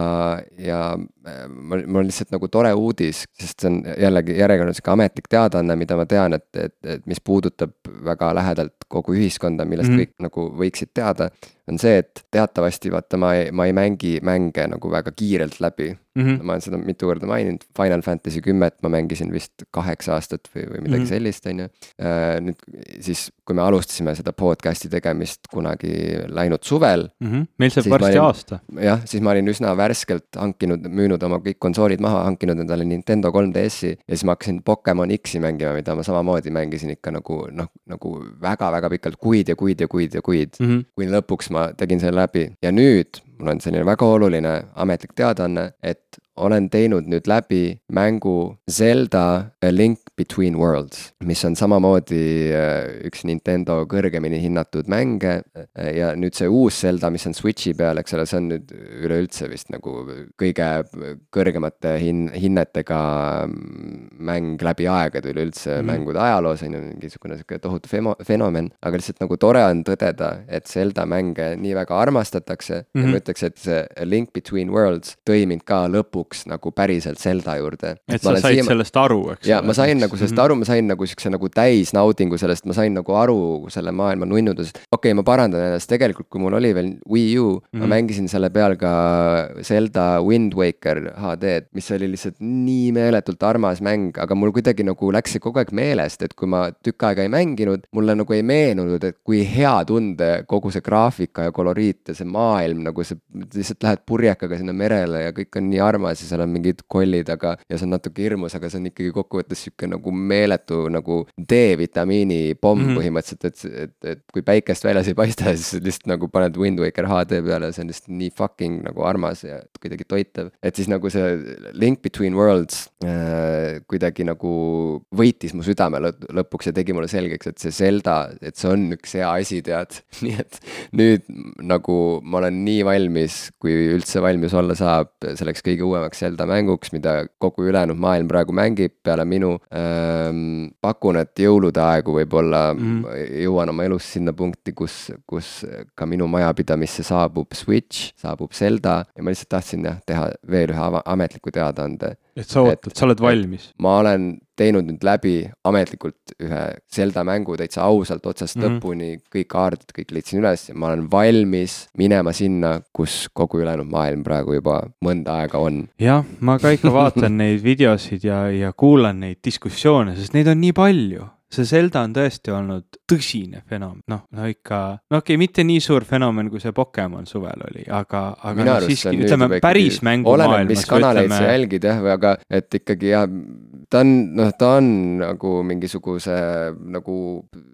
ja äh, mul, mul on lihtsalt nagu tore uudis, sest see on jällegi järjekordne sihuke ametlik teadaanne, mida ma tean, et, et, et mis puudutab väga lähedalt kogu ühiskonda, millest mm -hmm. kõik nagu võiksid teada. On see, et teatavasti vaata, ma ei, ma ei mängi mänge nagu väga kiirelt läbi mm. -hmm. ma olen seda mitu korda maininud, Final Fantasy kümmet ma mängisin vist kaheksa aastat või, või midagi mm -hmm. sellist, on ju. Äh, nüüd siis, kui me alustasime seda podcast'i tegemist kunagi läinud suvel mm. -hmm. meil saab varsti olin, aasta. jah, siis ma olin üsna värskelt hankinud, müünud oma kõik konsoolid maha, hankinud endale Nintendo 3DS-i ja siis ma hakkasin Pokemon X-i mängima, mida ma samamoodi mängisin ikka nagu noh, nagu väga-väga pikalt, kuid ja kuid ja kuid ja kuid mm. -hmm. kuni lõpuks ma tegin selle läbi ja nüüd mul on selline väga oluline ametlik teadaanne, et olen teinud nüüd läbi mängu Zelda A Link Between Worlds, mis on samamoodi äh, üks Nintendo kõrgemini hinnatud mänge. ja nüüd see uus Zelda, mis on Switch'i peal, eks ole, see on nüüd üleüldse vist nagu kõige kõrgemate hin-, hinnetega mäng läbi aegade üleüldse mm. mängude ajaloos on ju mingisugune sihuke tohutu femo-, fenomen. aga lihtsalt nagu tore on tõdeda, et Zelda mänge nii väga armastatakse mm -hmm. ja ma mhm. Ütleks, et see Link Between Worlds tõi mind ka lõpuks nagu päriselt Zelda juurde. et sa said siia... sellest aru, eks ole? ja ma sain nagu sellest mm -hmm. aru, ma sain nagu siukse nagu täisnaudingu sellest, ma sain nagu aru selle maailma nunnudest. okei okay,, ma parandan ennast, tegelikult kui mul oli veel Wii U mm, -hmm. ma mhm. mängisin selle peal ka Zelda Wind Waker HD-d, mis oli lihtsalt nii meeletult armas mäng, aga mul kuidagi nagu läks see kogu aeg meelest, et kui ma tükk aega ei mänginud, mulle nagu ei meenunud, et kui hea tunde kogu see graafika ja koloriit ja see maailm nagu see, lihtsalt lähed purjekaga sinna merele ja kõik on nii armas ja seal on mingid kollid, aga ja see on natuke hirmus, aga see on ikkagi kokkuvõttes sihuke nagu meeletu nagu D-vitamiini pomm mm -hmm. põhimõtteliselt, et, et, et kui päikest väljas ei paista, [LAUGHS] siis lihtsalt nagu paned Wind Waker HD peale, see on lihtsalt nii fucking nagu armas ja kuidagi toitav. et siis nagu see Link Between Worlds äh, kuidagi nagu võitis mu südame lõpuks ja tegi mulle selgeks, et see Zelda, et see on üks hea asi, tead [LAUGHS] nii et nüüd nagu ma olen nii valmis valmis, kui üldse valmis olla saab, selleks kõige uuemaks Zelda mänguks, mida kogu ülejäänud maailm praegu mängib peale minu ähm,. pakun, et jõulude aegu võib-olla mm. jõuan oma elus sinna punkti, kus, kus ka minu majapidamisse saabub Switch, saabub Zelda ja ma lihtsalt tahtsin jah, teha veel ühe ametliku teadaande et sa ootad, sa oled valmis? ma olen teinud nüüd läbi ametlikult ühe Zelda mängu täitsa ausalt otsast mm -hmm. lõpuni, kõik kaardid, kõik leidsin üles ja ma olen valmis minema sinna, kus kogu ülejäänud maailm praegu juba mõnda aega on. jah, ma ka ikka vaatan [LAUGHS] neid videosid ja, ja kuulan neid diskussioone, sest neid on nii palju see Zelda on tõesti olnud tõsine fenomen, noh, no ikka, no okei okay,, mitte nii suur fenomen, kui see Pokemon suvel oli, aga, aga no, siiski, ütleme päris mängumaailmas. oleneb, mis kanaleid ütleme... sa jälgid jah, või aga et ikkagi jah, ta on, noh, ta on nagu mingisuguse nagu,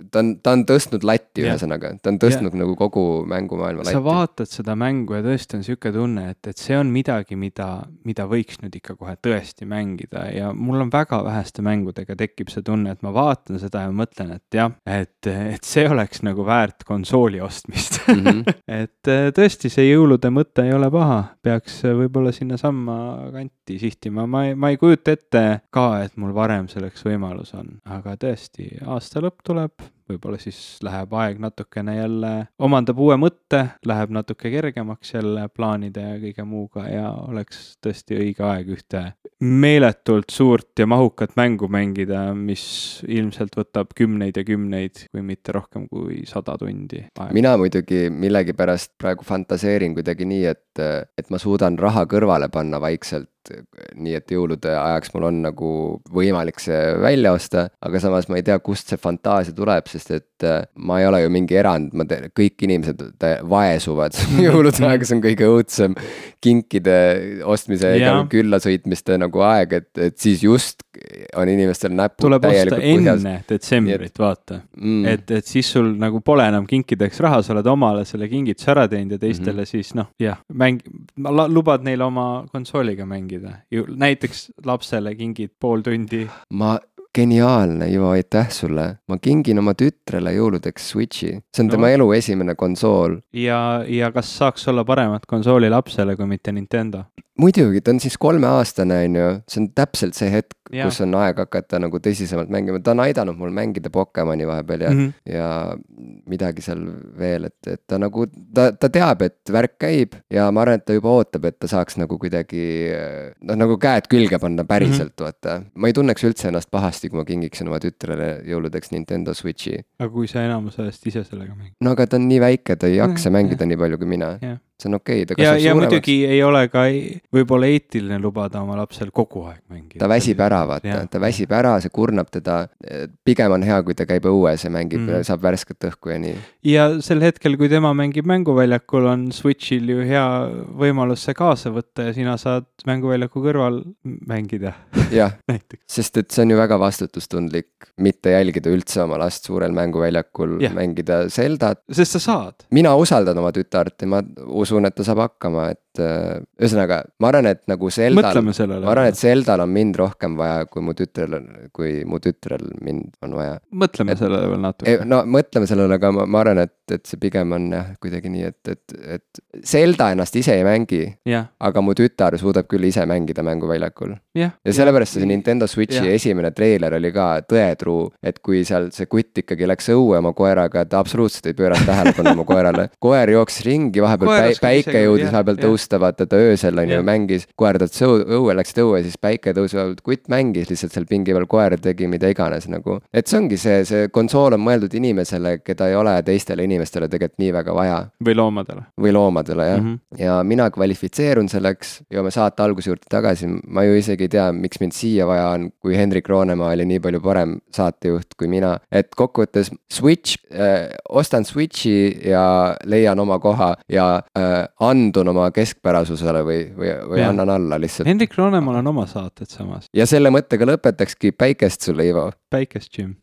ta on, ta on tõstnud latti yeah. ühesõnaga, ta on tõstnud yeah. nagu kogu mängumaailma latti. sa vaatad seda mängu ja tõesti on sihuke tunne, et, et see on midagi, mida, mida võiks nüüd ikka kohe tõesti mängida ja mul on väga väheste mängudega tekib see tunne, et ma vaatan seda seda ja mõtlen, et jah, et, et see oleks nagu väärt konsooli ostmist [LAUGHS] mm. -hmm. et äh, tõesti, see jõulude mõte ei ole paha, peaks äh, võib-olla sinnasamma kanti sihtima, ma ei, ma ei kujuta ette ka, et mul varem selleks võimalus on, aga tõesti, aasta lõpp tuleb. Võib-olla siis läheb aeg natukene jälle, omandab uue mõtte, läheb natuke kergemaks jälle plaanide ja kõige muuga ja oleks tõesti õige aeg ühte meeletult suurt ja mahukat mängu mängida, mis ilmselt võtab kümneid ja kümneid, kui mitte rohkem kui sada tundi mina muidugi millegipärast praegu fantaseerin kuidagi nii, et, et ma suudan raha kõrvale panna vaikselt nii et jõulude ajaks mul on nagu võimalik see välja osta, aga samas ma ei tea, kust see fantaasia tuleb, sest et äh, ma ei ole ju mingi erand, ma teen, kõik inimesed vaesuvad [LAUGHS] jõulude aeg, see on kõige õudsem kinkide ostmise ja külla sõitmiste nagu aeg, et, et siis just on inimestel näpud tuleb osta enne detsembrit, vaata mm.. et, et siis sul nagu pole enam kinkideks raha, sa oled omale selle kingituse ära teinud ja teistele mm -hmm. siis noh, jah, mäng, lubad neile oma konsooliga mängida. näiteks lapsele kingid pool tundi. ma geniaalne, Ivo, aitäh sulle. ma kingin oma tütrele jõuludeks Switchi, see on no. tema elu esimene konsool. ja, ja kas saaks olla paremat konsooli lapsele kui mitte Nintendo? Muidugi, ta on siis kolmeaastane, on ju, see on täpselt see hetk, kus on aeg hakata nagu tõsisemalt mängima, ta on aidanud mul mängida Pokemoni vahepeal ja mm, -hmm. ja midagi seal veel, et, et ta nagu, ta, ta teab, et värk käib ja ma arvan, et ta juba ootab, et ta saaks nagu kuidagi noh, nagu käed külge panna päriselt mm, -hmm. vaata. ma ei tunneks üldse ennast pahasti, kui ma kingiksin oma tütrele jõuludeks Nintendo Switchi. aga kui sa enamus ajast ise sellega mängid? no aga ta on nii väike, ta ei jaksa mängida nii palju kui mina yeah see on okei okay,, ta kasvab ja, ja muidugi ei ole ka võib-olla eetiline lubada oma lapsel kogu aeg mängida. ta väsib ära, vaata, ta väsib ära, see kurnab teda. pigem on hea, kui ta käib õues ja mängib mm., saab värsket õhku ja nii. ja sel hetkel, kui tema mängib mänguväljakul, on Switch'il ju hea võimalus see kaasa võtta ja sina saad mänguväljaku kõrval mängida. jah [LAUGHS] sest et see on ju väga vastutustundlik mitte jälgida üldse oma last suurel mänguväljakul, mängida Zeldat. sest sa saad. mina usaldan oma tütart ja ma usun, et ta saab hakkama, et äh, ühesõnaga, ma arvan, et nagu Zeldal, ma arvan, et Zeldal on mind rohkem vaja, kui mu tütrel kui mu tütrel mind on vaja. mõtleme et, sellele veel natuke. no mõtleme sellele, aga ma, ma arvan, et, et see pigem on jah, kuidagi nii, et, et, et Zelda ennast ise ei mängi. aga mu tütar suudab küll ise mängida mänguväljakul. ja sellepärast see Nintendo Switchi ja. esimene treiler oli ka tõetruu, et kui seal see kutt ikkagi läks õue oma koeraga, ta absoluutselt ei pööranud tähelepanu oma koerale. [LAUGHS] koer jooksis ringi, vahepeal päi, päike jõudis vahepeal tõusta, vaata ta öösel on ju mängis, koer tõusis õue, läksid õue, siis päike tõusis, kutt mängis lihtsalt seal pingi peal, koer tegi mida iganes nagu. et see ongi see, see konsool on mõeldud inimesele, keda ei ole teistele inimestele tegelikult nii väga vaja. või loomadele. või loomadele jah mm, -hmm. ja mina kvalifitseerun selleks, jõuame saate alguse juurde tagasi, ma ju isegi ei tea, miks mind siia vaja on, kui Hendrik Roonemaa oli nii palju parem saatejuht kui mina, et kokkuvõttes Switch äh,, ostan Switchi ja leian oma koha ja äh, andun oma keskpärasusele või, või, või ja. annan alla lihtsalt. Hendrik Roonemal on oma saated samas. ja selle mõttega lõpetakski päikest sulle, Ivo. päikest, Jim